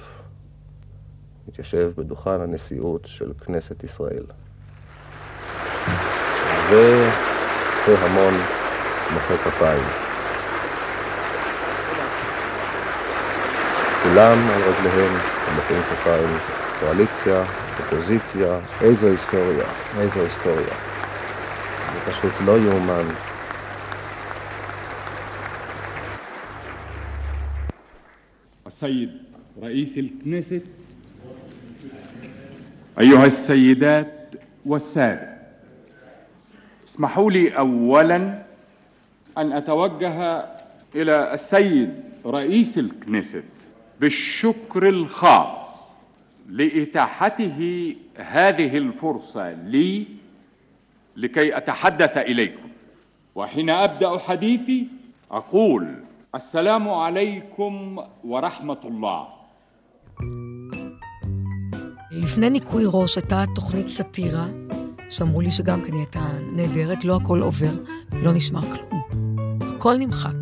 מתיישב בדוכן הנשיאות של כנסת ישראל. והמון מוחא כפיים. כולם על רגליהם, מוחאים כפיים, קואליציה, אופוזיציה, איזו היסטוריה, איזו היסטוריה. זה פשוט לא יאומן. السيد رئيس الكنيست أيها السيدات والسادة اسمحوا لي أولا أن أتوجه إلى السيد رئيس الكنيست بالشكر الخاص لإتاحته هذه الفرصة لي لكي أتحدث إليكم وحين أبدأ حديثي أقول السلام عليكم ورحمة الله לפני ניקוי ראש הייתה תוכנית סאטירה, שאמרו לי שגם כן היא הייתה נהדרת, לא הכל עובר, לא נשמר כלום. הכל נמחק.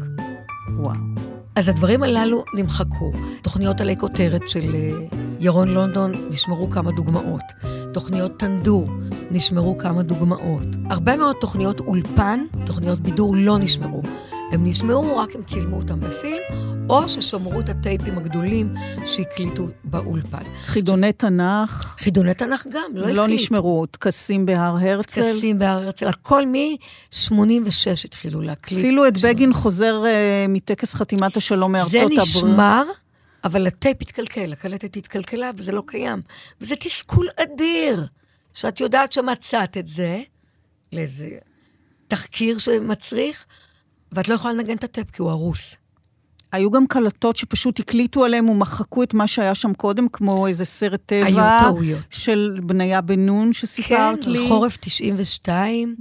וואו. אז הדברים הללו נמחקו. תוכניות עלי כותרת של אה, ירון לונדון, נשמרו כמה דוגמאות. תוכניות טנדור, נשמרו כמה דוגמאות. הרבה מאוד תוכניות אולפן, תוכניות בידור לא נשמרו. הם נשמעו, רק הם צילמו אותם בפילם, או ששמרו את הטייפים הגדולים שהקליטו באולפן. חידוני תנ"ך. חידוני תנ"ך גם, לא הקליטו. לא נשמרו, טקסים בהר הרצל. טקסים בהר הרצל, הכל מ-86 התחילו להקליט. אפילו את בגין חוזר uh, מטקס חתימת השלום מארצות הברית. זה נשמר, אבל הטייפ התקלקל, הקלטת התקלקלה, וזה לא קיים. וזה תסכול אדיר, שאת יודעת שמצאת את זה לאיזה תחקיר שמצריך, ואת לא יכולה לנגן את הטייפ כי הוא הרוס. היו גם קלטות שפשוט הקליטו עליהם ומחקו את מה שהיה שם קודם, כמו איזה סרט טבע. היו טעויות. של בניה בן נון שסיפרת כן, לי. כן, חורף 92.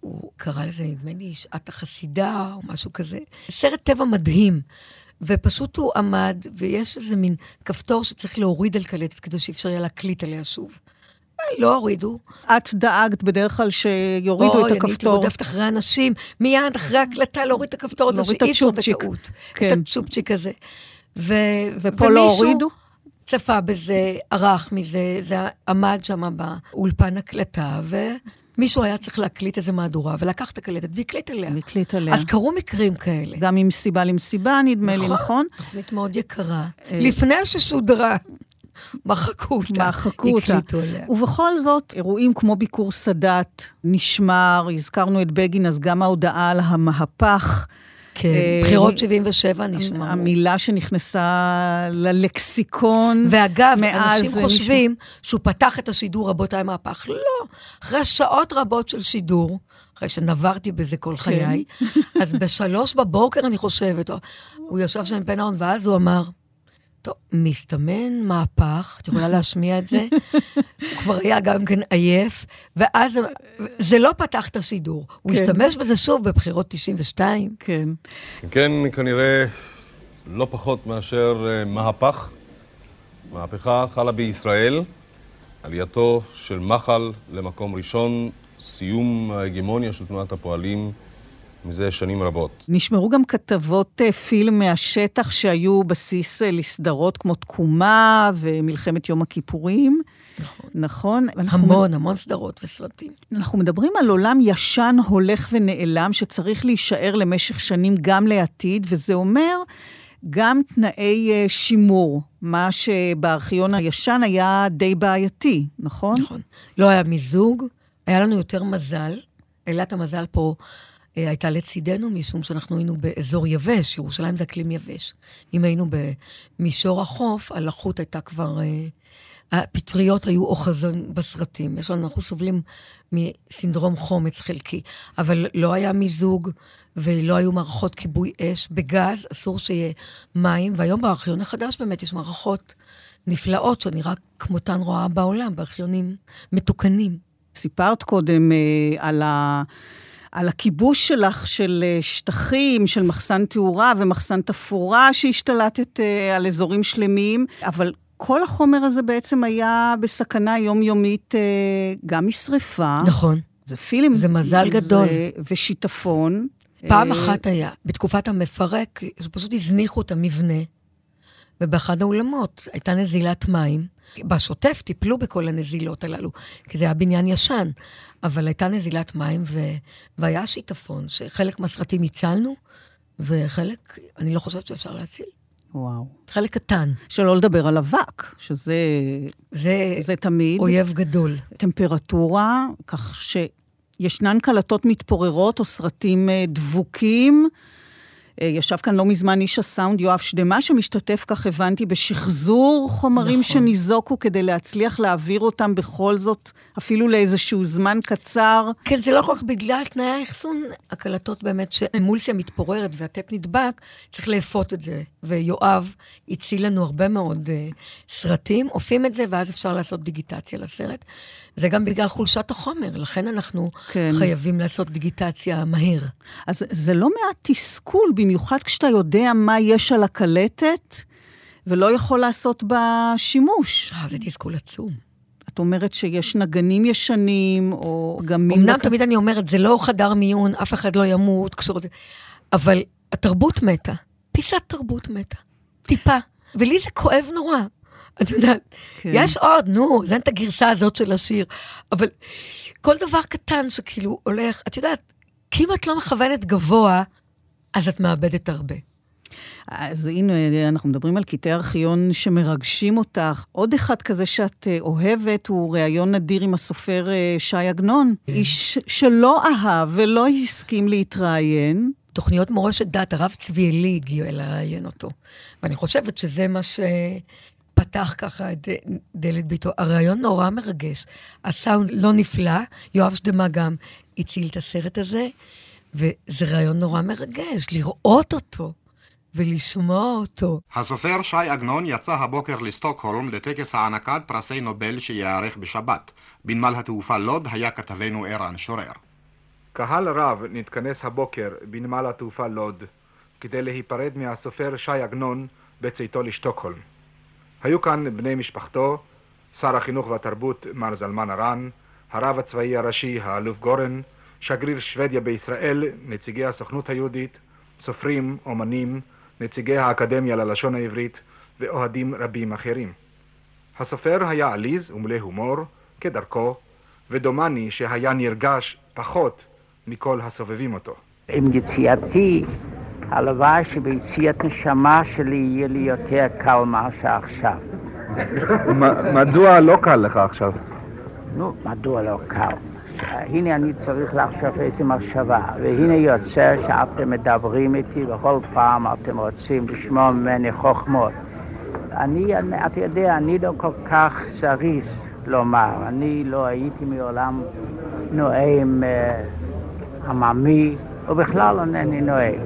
הוא קרא לזה, נדמה לי, שעת החסידה או משהו כזה. סרט טבע מדהים. ופשוט הוא עמד, ויש איזה מין כפתור שצריך להוריד על קלטת כדי שאפשר יהיה להקליט עליה שוב. לא הורידו. את דאגת בדרך כלל שיורידו את הכפתור. אוי, אני הייתי רודפת אחרי אנשים, מיד אחרי ההקלטה להוריד את הכפתור הזה, שאי אפשר בטעות. כן. את הצ'ופצ'יק הזה. ו... ופה לא הורידו? צפה בזה, ערך מזה, זה עמד שם באולפן הקלטה, ומישהו היה צריך להקליט איזה מהדורה, ולקח את הקלטת והקליט עליה. והקליט עליה. אז קרו מקרים כאלה. גם עם סיבה למסיבה, נדמה לי, נכון? נכון, תוכנית מאוד יקרה. לפני ששודרה. מחקו אותה. מחקו אותה. הקליטו עליה. ובכל זאת, אירועים כמו ביקור סאדאת נשמר, הזכרנו את בגין, אז גם ההודעה על המהפך. כן, בחירות 77 נשמרו. המילה שנכנסה ללקסיקון. ואגב, אנשים חושבים שהוא פתח את השידור, רבותיי, מהפך. לא. אחרי שעות רבות של שידור, אחרי שנברתי בזה כל חיי, אז בשלוש בבוקר, אני חושבת, הוא ישב שם עם פן ההון, ואז הוא אמר, טוב, מסתמן מהפך, את יכולה להשמיע את זה. הוא כבר היה גם כן עייף, ואז זה לא פתח את השידור. הוא כן. השתמש בזה שוב בבחירות 92. כן. כן, כנראה לא פחות מאשר אה, מהפך. מהפכה חלה בישראל, עלייתו של מחל למקום ראשון, סיום ההגמוניה של תנועת הפועלים מזה שנים רבות. נשמרו גם כתבות אה, פילם מהשטח שהיו בסיס אה, לסדרות כמו תקומה ומלחמת יום הכיפורים. נכון. נכון? המון, המון סדרות וסרטים. אנחנו מדברים על עולם ישן, הולך ונעלם, שצריך להישאר למשך שנים גם לעתיד, וזה אומר גם תנאי אה, שימור, מה שבארכיון הישן היה די בעייתי, נכון? נכון. לא היה מיזוג, היה לנו יותר מזל. אלת המזל פה הייתה לצידנו, משום שאנחנו היינו באזור יבש, ירושלים זה אקלים יבש. אם היינו במישור החוף, הלחות הייתה כבר... אה, הפטריות היו אוחזון בסרטים. יש לנו, אנחנו סובלים מסינדרום חומץ חלקי, אבל לא היה מיזוג ולא היו מערכות כיבוי אש. בגז אסור שיהיה מים, והיום בארכיון החדש באמת יש מערכות נפלאות שאני רק כמותן רואה בעולם, בארכיונים מתוקנים. סיפרת קודם אה, על ה... על הכיבוש שלך של אה, שטחים, של מחסן תאורה ומחסן תפאורה שהשתלטת אה, על אזורים שלמים, אבל כל החומר הזה בעצם היה בסכנה יומיומית אה, גם משרפה. נכון. זה פילים. זה מזל גדול. ושיטפון. פעם אחת היה, בתקופת המפרק, פשוט הזניחו את המבנה, ובאחד האולמות הייתה נזילת מים. בשוטף טיפלו בכל הנזילות הללו, כי זה היה בניין ישן, אבל הייתה נזילת מים ו... והיה שיטפון, שחלק מהסרטים הצלנו, וחלק, אני לא חושבת שאפשר להציל. וואו. חלק קטן. שלא לדבר על אבק, שזה זה, זה תמיד. אויב גדול. טמפרטורה, כך שישנן קלטות מתפוררות או סרטים אה, דבוקים. אה, ישב כאן לא מזמן איש הסאונד יואב שדמה, שמשתתף, כך הבנתי, בשחזור חומרים נכון. שניזוקו כדי להצליח להעביר אותם בכל זאת, אפילו לאיזשהו זמן קצר. כן, זה לא כל כך בגלל תנאי האחסון, הקלטות באמת שאמולסיה מתפוררת והטפ נדבק, צריך לאפות את זה. ויואב הציל לנו הרבה מאוד uh, סרטים, אופים את זה, ואז אפשר לעשות דיגיטציה לסרט. זה גם בגלל חולשת החומר, לכן אנחנו כן. חייבים לעשות דיגיטציה מהיר. אז זה לא מעט תסכול, במיוחד כשאתה יודע מה יש על הקלטת, ולא יכול לעשות בה שימוש. אה, זה תסכול עצום. את אומרת שיש נגנים ישנים, או גם... אמנם נג... תמיד אני אומרת, זה לא חדר מיון, אף אחד לא ימות, קשור... אבל התרבות מתה. פיסת תרבות מתה. טיפה. ולי זה כואב נורא. את יודעת, כן. יש עוד, נו, זה את הגרסה הזאת של השיר, אבל כל דבר קטן שכאילו הולך, את יודעת, כי אם את לא מכוונת גבוה, אז את מאבדת הרבה. אז הנה, אנחנו מדברים על קטעי ארכיון שמרגשים אותך. עוד אחד כזה שאת אה, אוהבת הוא ראיון נדיר עם הסופר אה, ש"י עגנון. כן. איש שלא אהב ולא הסכים להתראיין. תוכניות מורשת דת, הרב צבי אלי הגיע לראיין אותו. ואני חושבת שזה מה ש... פתח ככה את דלת ביתו. הרעיון נורא מרגש. הסאונד לא נפלא, יואב שדמה גם הציל את הסרט הזה, וזה רעיון נורא מרגש, לראות אותו. ולשמוע אותו. הסופר שי עגנון יצא הבוקר לסטוקהולם לטקס הענקת פרסי נובל שייערך בשבת. בנמל התעופה לוד היה כתבנו ערן שורר. קהל רב נתכנס הבוקר בנמל התעופה לוד כדי להיפרד מהסופר שי עגנון בצאתו לשטוקהולם. היו כאן בני משפחתו, שר החינוך והתרבות מר זלמן ארן, הרב הצבאי הראשי האלוף גורן, שגריר שוודיה בישראל, נציגי הסוכנות היהודית, סופרים, אומנים, נציגי האקדמיה ללשון העברית ואוהדים רבים אחרים. הסופר היה עליז ומלא הומור, כדרכו, ודומני שהיה נרגש פחות מכל הסובבים אותו. עם יציאתי הלוואי שביציאת נשמה שלי יהיה לי יותר קל <laughs> מה שעכשיו. מדוע לא קל לך עכשיו? נו, מדוע לא קל? הנה אני צריך לחשוב איזה מחשבה, והנה יוצא שאתם מדברים איתי וכל פעם אתם רוצים לשמוע ממני חוכמות. אני, אתה יודע, אני לא כל כך זריז לומר, אני לא הייתי מעולם נואם אה, עממי, ובכלל אינני נואם.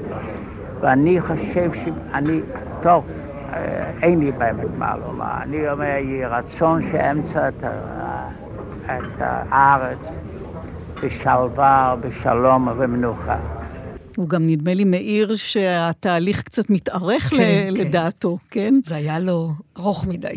ואני חושב שאני, טוב, אה, אין לי באמת מה לומר. אני אומר, יהי רצון שאמצע את, את הארץ בשלווה, בשלום ובמנוחה. הוא גם נדמה לי מעיר שהתהליך קצת מתארך כן, כן. לדעתו, כן? זה היה לו ארוך מדי.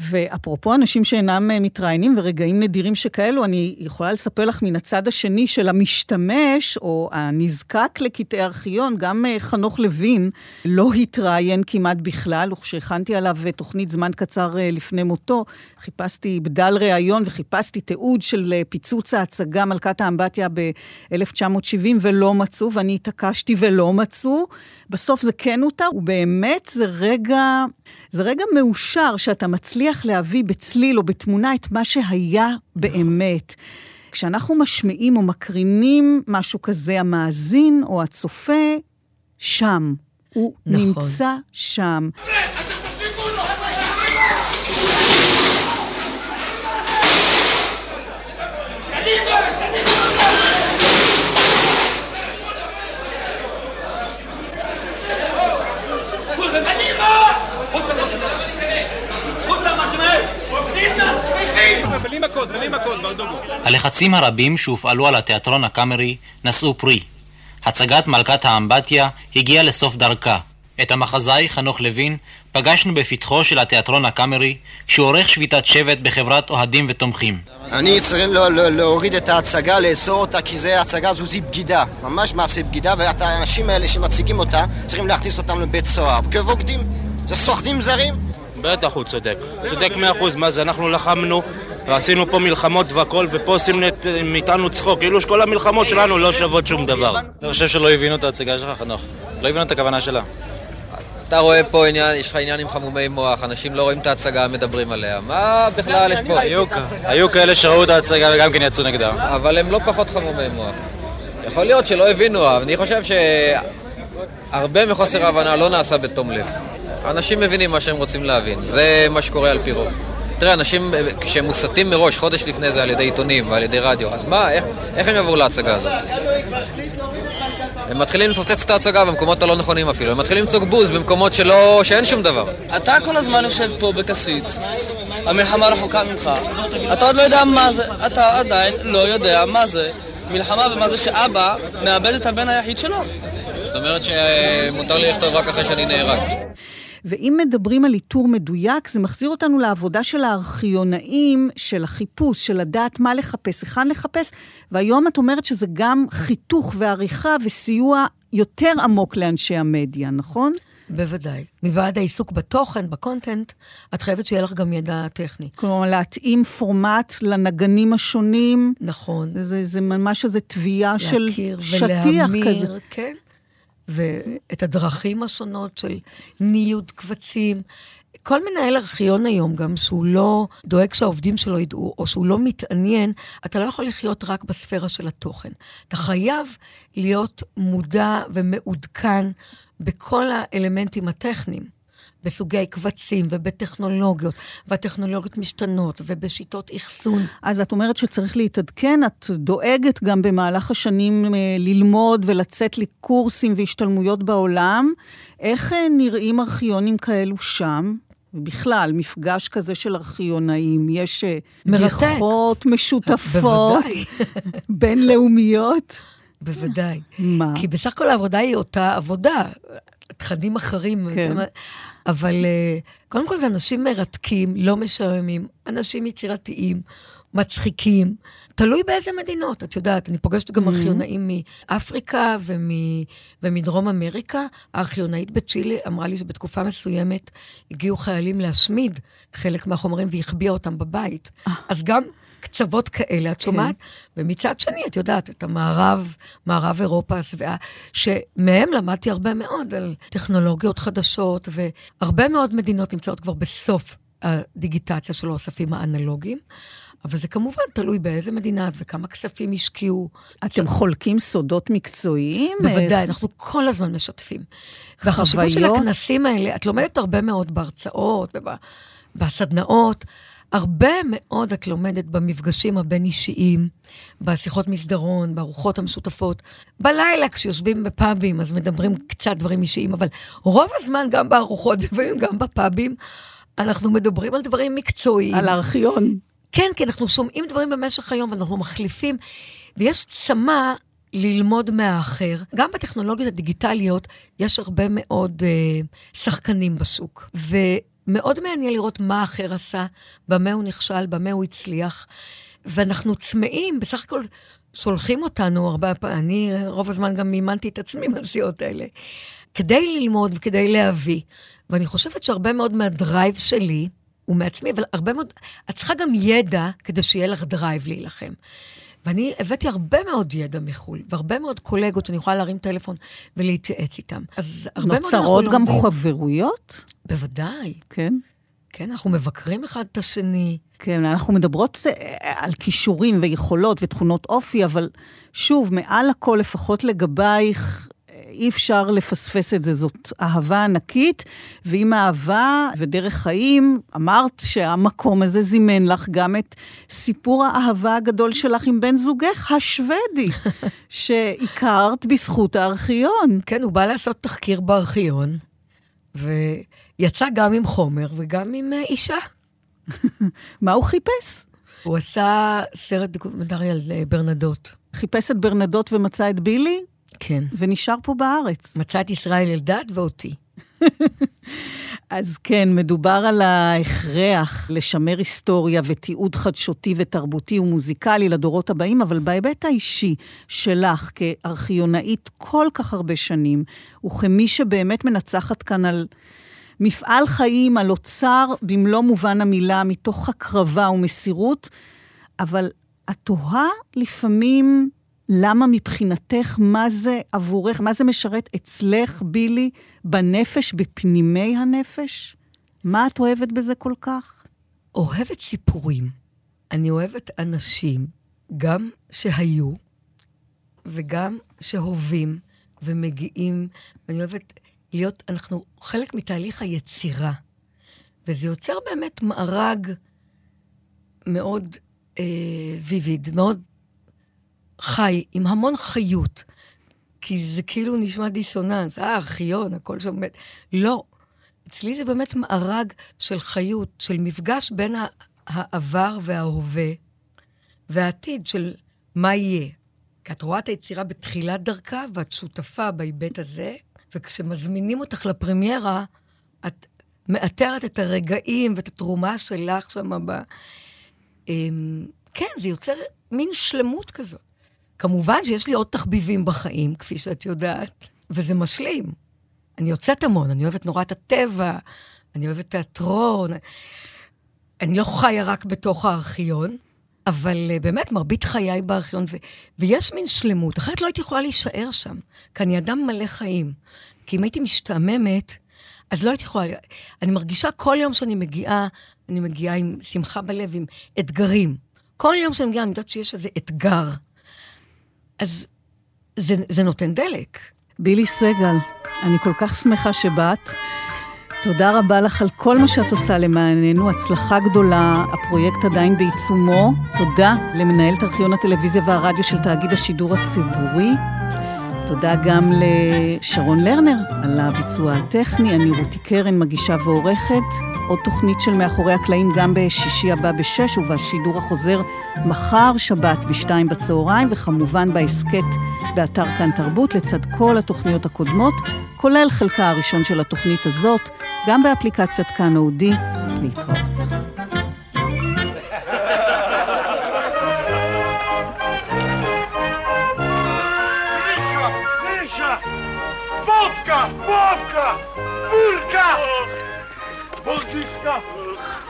ואפרופו אנשים שאינם אה, מתראיינים ורגעים נדירים שכאלו, אני יכולה לספר לך מן הצד השני של המשתמש, או הנזקק לקטעי ארכיון, גם אה, חנוך לוין לא התראיין כמעט בכלל, וכשהכנתי עליו אה, תוכנית זמן קצר לפני מותו, חיפשתי בדל ראיון וחיפשתי תיעוד של פיצוץ ההצגה מלכת האמבטיה ב-1970 ולא מצאו, ואני התעקשתי ולא מצאו. בסוף זה כן הותר, ובאמת זה רגע, זה רגע מאושר שאתה מצליח להביא בצליל או בתמונה את מה שהיה באמת. כשאנחנו משמיעים או מקרינים משהו כזה, המאזין או הצופה, שם. הוא נכון. נמצא שם. הלחצים הרבים שהופעלו על התיאטרון הקאמרי נשאו פרי. הצגת מלכת האמבטיה הגיעה לסוף דרכה. את המחזאי חנוך לוין פגשנו בפתחו של התיאטרון הקאמרי כשהוא עורך שביתת שבט בחברת אוהדים ותומכים. אני צריך לא, לא, להוריד את ההצגה, לאסור אותה, כי זה הצגה זו זו בגידה. ממש מעשה בגידה, והאנשים האלה שמציגים אותה, צריכים להכניס אותם לבית סוהר. כבוגדים. זה סוחדים זרים. בטח הוא צודק. צודק מאה אחוז. מה זה, אנחנו לחמנו ועשינו פה מלחמות והכל, ופה עושים מאיתנו צחוק, כאילו שכל המלחמות שלנו לא שוות שום דבר. אני חושב שלא הבינו את ההצגה שלך, חנוך. לא הבינו את הכוונה שלה. אתה רואה פה עניין, יש לך עניין עם חמומי מוח, אנשים לא רואים את ההצגה, מדברים עליה. מה בכלל יש פה? היו כאלה שראו את ההצגה וגם כן יצאו נגדה. אבל הם לא פחות חמומי מוח. יכול להיות שלא הבינו, אבל אני חושב שהרבה מחוסר ההבנה לא נעשה בתום לב. אנשים מבינים מה שהם רוצים להבין, זה מה שקורה על פי רוב. תראה, אנשים, כשהם מוסתים מראש, חודש לפני זה על ידי עיתונים ועל ידי רדיו, אז מה, איך, איך הם יבואו להצגה הזאת? הם מתחילים לפוצץ את ההצגה במקומות הלא נכונים אפילו, הם מתחילים לצעוק בוז במקומות שלא, שאין שום דבר. אתה כל הזמן יושב פה בכסית, המלחמה רחוקה ממך, אתה עוד לא יודע מה זה, אתה עדיין לא יודע מה זה מלחמה ומה זה שאבא מאבד את הבן היחיד שלו. זאת אומרת שמותר לי לכתוב רק אחרי שאני נהרג. ואם מדברים על איתור מדויק, זה מחזיר אותנו לעבודה של הארכיונאים, של החיפוש, של לדעת מה לחפש, היכן לחפש, והיום את אומרת שזה גם חיתוך ועריכה וסיוע יותר עמוק לאנשי המדיה, נכון? בוודאי. מלבד העיסוק בתוכן, בקונטנט, את חייבת שיהיה לך גם ידע טכני. כלומר, להתאים פורמט לנגנים השונים. נכון. זה, זה ממש איזו תביעה של שטיח ולהמיר, כזה. כן. ואת הדרכים השונות של ניוד קבצים. כל מנהל ארכיון היום, גם שהוא לא דואג שהעובדים שלו ידעו, או שהוא לא מתעניין, אתה לא יכול לחיות רק בספירה של התוכן. אתה חייב להיות מודע ומעודכן בכל האלמנטים הטכניים. בסוגי קבצים ובטכנולוגיות, והטכנולוגיות משתנות, ובשיטות אחסון. אז את אומרת שצריך להתעדכן, את דואגת גם במהלך השנים אה, ללמוד ולצאת לקורסים והשתלמויות בעולם. איך אה, נראים ארכיונים כאלו שם? בכלל, מפגש כזה של ארכיונאים, יש אה, בדיחות משותפות, <laughs> בינלאומיות. בוודאי. מה? כי בסך הכל העבודה היא אותה עבודה. תכנים אחרים. כן. אבל אה, קודם כל זה אנשים מרתקים, לא משעממים, אנשים יצירתיים, מצחיקים. תלוי באיזה מדינות, את יודעת, אני פוגשת גם Mhm. ארכיונאים מאפריקה ומ- ומדרום אמריקה. הארכיונאית בצ'ילה אמרה לי שבתקופה מסוימת הגיעו חיילים להשמיד חלק מהחומרים והחביאה אותם בבית. אז גם קצוות כאלה, את שומעת? ומצד שני, את יודעת, את המערב, מערב אירופה השבעה, שמהם למדתי הרבה מאוד על טכנולוגיות חדשות, והרבה מאוד מדינות נמצאות כבר בסוף הדיגיטציה של האוספים האנלוגיים. אבל זה כמובן תלוי באיזה מדינה את וכמה כספים השקיעו. אתם חולקים סודות מקצועיים? בוודאי, אנחנו כל הזמן משתפים. והחשיבות של חוויות? הכנסים האלה, את לומדת הרבה מאוד בהרצאות ובסדנאות. הרבה מאוד את לומדת במפגשים הבין-אישיים, בשיחות מסדרון, בארוחות המשותפות. בלילה, כשיושבים בפאבים, אז מדברים קצת דברים אישיים, אבל רוב הזמן, גם בארוחות, <laughs> לפעמים גם בפאבים, אנחנו מדברים על דברים מקצועיים. על הארכיון. כן, כי אנחנו שומעים דברים במשך היום ואנחנו מחליפים, ויש צמא ללמוד מהאחר. גם בטכנולוגיות הדיגיטליות יש הרבה מאוד אה, שחקנים בשוק, ומאוד מעניין לראות מה האחר עשה, במה הוא נכשל, במה הוא הצליח, ואנחנו צמאים, בסך הכל שולחים אותנו הרבה פעמים, אני רוב הזמן גם מימנתי את עצמי בנסיעות האלה, כדי ללמוד וכדי להביא. ואני חושבת שהרבה מאוד מה drive שלי, הוא מעצמי, אבל הרבה מאוד, את צריכה גם ידע כדי שיהיה לך drive להילחם. ואני הבאתי הרבה מאוד ידע מחו"ל, והרבה מאוד קולגות שאני יכולה להרים טלפון ולהתייעץ איתם. אז הרבה מאוד אנחנו נוצרות גם לומדים. חברויות? בוודאי. כן. כן, אנחנו מבקרים אחד את השני. כן, אנחנו מדברות אה, על כישורים ויכולות ותכונות אופי, אבל שוב, מעל הכל, לפחות לגבייך, אי אפשר לפספס את זה. זאת אהבה ענקית, ועם אהבה ודרך חיים, אמרת שהמקום הזה זימן לך גם את סיפור האהבה הגדול שלך עם בן זוגך, השוודי, <laughs> שהכרת בזכות הארכיון. כן, הוא בא לעשות תחקיר בארכיון, ויצא גם עם חומר וגם עם אה, אישה. <laughs> מה הוא חיפש? הוא עשה סרט דוקומנטרי על אה, ברנדוט. חיפש את ברנדות ומצא את בילי? כן. ונשאר פה בארץ. מצא את ישראל אלדד ואותי. <laughs> אז כן, מדובר על ההכרח לשמר היסטוריה ותיעוד חדשותי ותרבותי ומוזיקלי לדורות הבאים, אבל בהיבט האישי שלך כארכיונאית כל כך הרבה שנים, וכמי שבאמת מנצחת כאן על מפעל חיים, על אוצר במלוא מובן המילה, מתוך הקרבה ומסירות, אבל את תוהה לפעמים למה מבחינתך, מה זה עבורך, מה זה משרת אצלך, בילי, בנפש, בפנימי הנפש? מה את אוהבת בזה כל כך? אוהבת סיפורים. אני אוהבת אנשים, גם שהיו וגם שהווים ומגיעים. ואני אוהבת להיות, אנחנו חלק מתהליך היצירה. וזה יוצר באמת מארג מאוד אה, ויביד, מאוד חי, עם המון חיות. כי זה כאילו נשמע דיסוננס, אה, ארכיון, הכל שם באמת. לא. אצלי זה באמת מארג של חיות, של מפגש בין העבר וההווה והעתיד של מה יהיה. כי את רואה את היצירה בתחילת דרכה, ואת שותפה בהיבט הזה, וכשמזמינים אותך לפרמיירה, את מאתרת את הרגעים ואת התרומה שלך שם ב... אמ, כן, זה יוצר מין שלמות כזאת. כמובן שיש לי עוד תחביבים בחיים, כפי שאת יודעת, וזה משלים. אני יוצאת המון, אני אוהבת נורא את הטבע, אני אוהבת תיאטרון. אני לא חיה רק בתוך הארכיון, אבל uh, באמת, מרבית חיי בארכיון, ו- ויש מין שלמות, אחרת לא הייתי יכולה להישאר שם, כי אני אדם מלא חיים. כי אם הייתי משתעממת, אז לא הייתי יכולה... אני מרגישה כל יום שאני מגיעה, אני מגיעה עם שמחה בלב, עם אתגרים. כל יום שאני מגיעה, אני יודעת שיש איזה אתגר. אז זה, זה נותן דלק. בילי סגל, אני כל כך שמחה שבאת. תודה רבה לך על כל מה שאת עושה למעננו, הצלחה גדולה, הפרויקט עדיין בעיצומו. תודה למנהלת ארכיון הטלוויזיה והרדיו של תאגיד השידור הציבורי. תודה גם לשרון לרנר על הביצוע הטכני, אני רותי קרן, מגישה ועורכת. עוד תוכנית של מאחורי הקלעים גם בשישי הבא בשש ובשידור החוזר מחר, שבת בשתיים בצהריים, וכמובן בהסכת באתר כאן תרבות, לצד כל התוכניות הקודמות, כולל חלקה הראשון של התוכנית הזאת, גם באפליקציית כאן אודי. להתראות. Вовка! Бурка! Бозишка!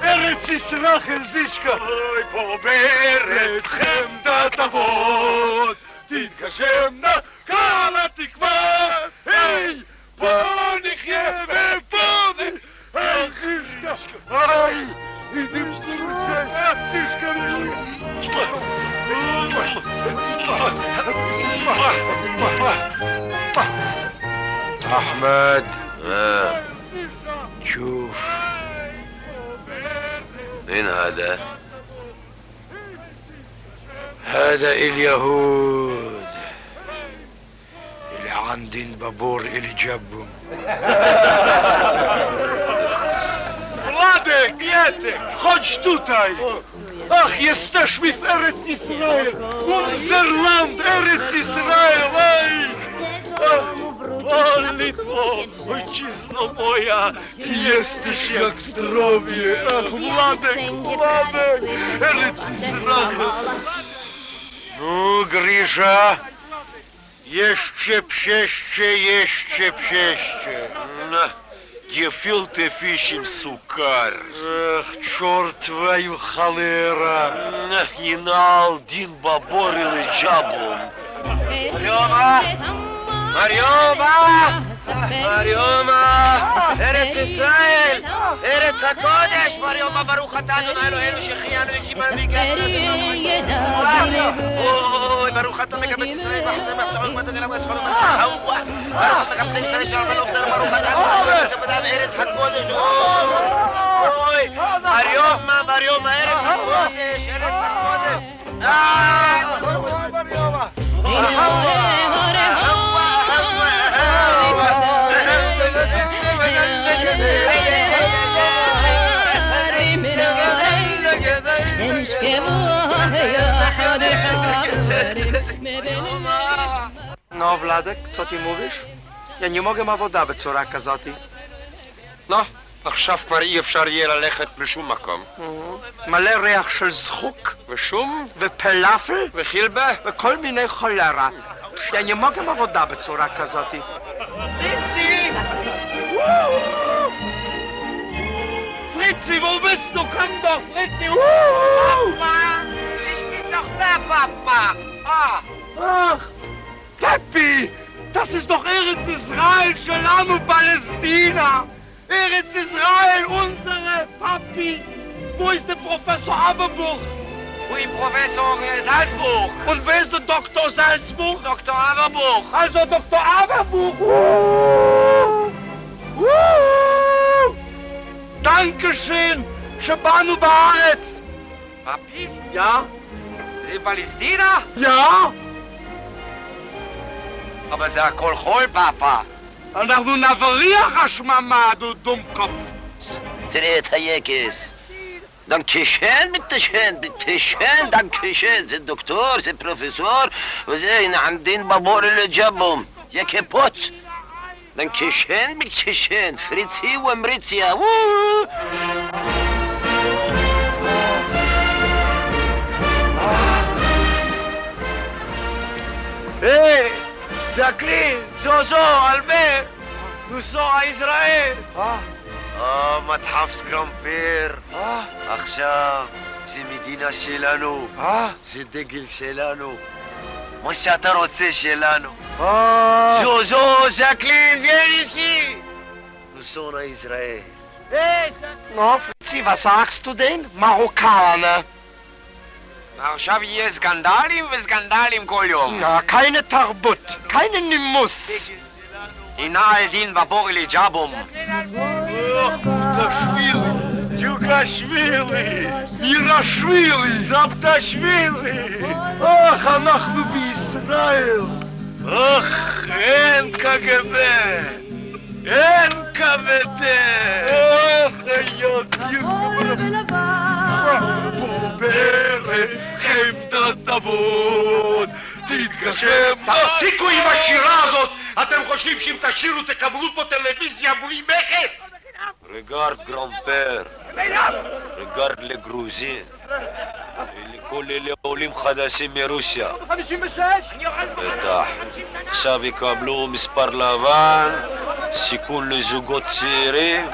ארץ ישראל זישקה! אוי, פה בארץ חמדת אבות תתגשמנה כל התקווה! היי! בוא נחיה ופה היי, זישקה! היי! אידים שטרוסה! זישקה! أحمد. آه. شوف. من هذا؟ هذا اليهود. اللي عندين بابور اللي جابهم. ولادك ياتك خد شتوتاي اخ يستشفي في ارث اسرائيل ونزرلاند ارث اسرائيل О, Литво, ojczyzno moja, jesteś jak zdrowie. Ach, Władek, Władek, Erycizrach. Ну, Гриша, jeszcze psieście, jeszcze psieście. На, Гефил ты фищем, сукар. Эх, черт твою холера. Не на Алдин баборил и джаблом. Алена! მარიომა! მარიომა! ერეც ისრაელ! ერეც აკოდეშ! მარიომა ბარუხატა ადონაელო ერო შეხიანო იქიმან მიგერდა. ოი ბარუხატა მეკაბეც ისრაელ ბახსემა სწორგმადა გელაბაც ხოლმე აუა! ბარუხატა ისრაელ შალბალო ხსარ ბარუხატა სებდა ერეც აკოდეშ! ოი! მარიომა, მარიომა ერეც აკოდეშ, ერეც აკოდეშ! აა! მარიომა! ოჰო! No, Wladek, co ty mówisz? Ja nie mogę עבודה בצורה כזאתי. נו, עכשיו כבר אי אפשר יהיה ללכת לשום מקום. מלא ריח של זחוק. ושום? ופלאפל. וחילבה. וכל מיני חולרה. Ja nie mogę עבודה בצורה כזאתי. Fritzi! Fritzi, wo bist du? Komm doch, Fritzi! Papa, ich bin doch da, Papa. Ah, Ach, Peppi, das ist doch Eretz Israel, Shalanu Palästina. Eretz Israel, unsere Papi. Wo ist der Professor Aberbuch? Wo ist Professor Salzbuch? Und wer ist der Doktor Salzbuch? Dr. Aberbuch. Also Dr. Aberbuch. Uh, uh, Dankeschön. Shabanu Baaretz. Papi? Ja? Sie Palästina? Ja? Aber זה הכל חול, פאפה. אנחנו נבריח השממה, דו דומקופf. תראה את היקס. דנקשן, ביטשן, ביטשן, דנקשן. זה דוקטור, זה פרופסור, וזה, הנה עמדין בבור לג'בום. نكشن بكتشن فريتي ومريتيا ووو. إيه جاكلين جوجو البير نوسو على اسرائيل آه آه متحف سكامبير آه اخشاب زي مدينه سيلانو آه زي ديجل سيلانو מה שאתה רוצה שלנו. ז'וז'ו, ז'קלין, viens ici. Nous sommes à Israël. Na, Fritzi, was sagst du denn? Marokkaner. עכשיו יהיה סקנדלים וסקנדלים כל יום. Ja, keine Tarbut, keine Nimbus. הנה אלדין ובורי לג'אבום. ג'וקשווילי, מירשווילי, זבטשווילי. אך, אנחנו בישראל. אך, אין קג"ב. אין קב"ד. אך, בארץ חמדת אבות, תתגשם. תפסיקו עם השירה הזאת! אתם חושבים שאם תשירו תקבלו פה טלוויזיה בלי מכס? רגארד גרמפר, רגארד לגרוזי, לכל אלה עולים חדשים מרוסיה. 56? בטח. עכשיו יקבלו מספר לבן, סיכון לזוגות צעירים,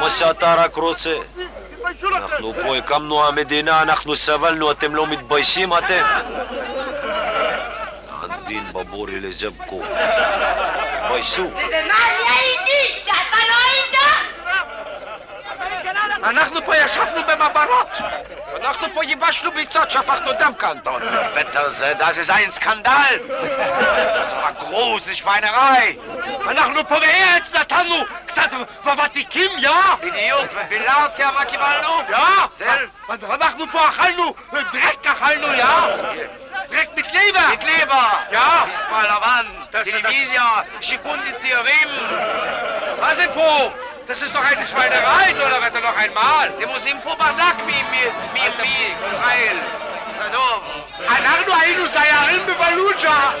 מה שאתה רק רוצה. אנחנו פה הקמנו המדינה, אנחנו סבלנו, אתם לא מתביישים אתם? עדין בבורי לז'בקו. תתביישו. ומה יהיה איתי, שאתה לא? אנחנו פה ישבנו במעברות. אנחנו פה ייבשנו ביצות, שפכנו דם קנטון. וזה, das ist ein Skandal. Das war große Schweinerei. אנחנו פה בארץ נתנו קצת בוותיקים, יא? בדיוק, ובלארציה מה קיבלנו? יא? זל? אנחנו פה אכלנו, דרק אכלנו, יא? דרק מתליבה. מתליבה. יא? מספר לבן, טלוויזיה, שיכון צעירים. מה זה פה? Das ist doch eine Schweinerei, oder wird noch einmal? אתם עושים פה ברדק מישראל. עזוב. אנחנו היינו סיירים בפלוג'ה!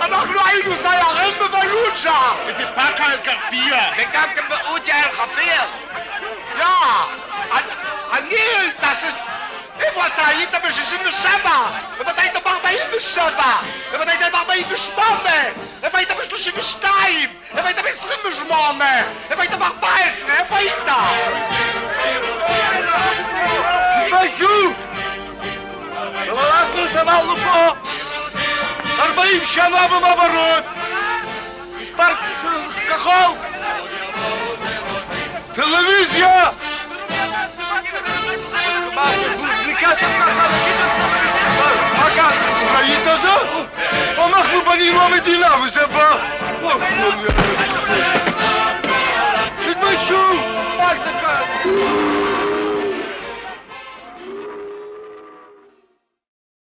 אנחנו היינו סיירים בפלוג'ה! ובבאקה אל-גרבייה! וגם בעוג'ה אל-חפיר! יא! הניל, das ist... איפה אתה היית ב-67? איפה אתה היית ב-47? איפה אתה היית ב-48? איפה היית ב-32? איפה היית ב-28? איפה היית ב-14? איפה היית? תתביישו! אבל אנחנו סבלנו פה 40 שנה במעברות! מספר כחול! טלוויזיה! זריקה של אנשים מה כאן? ראית זה? אנחנו בנינו המדינה וזה בא...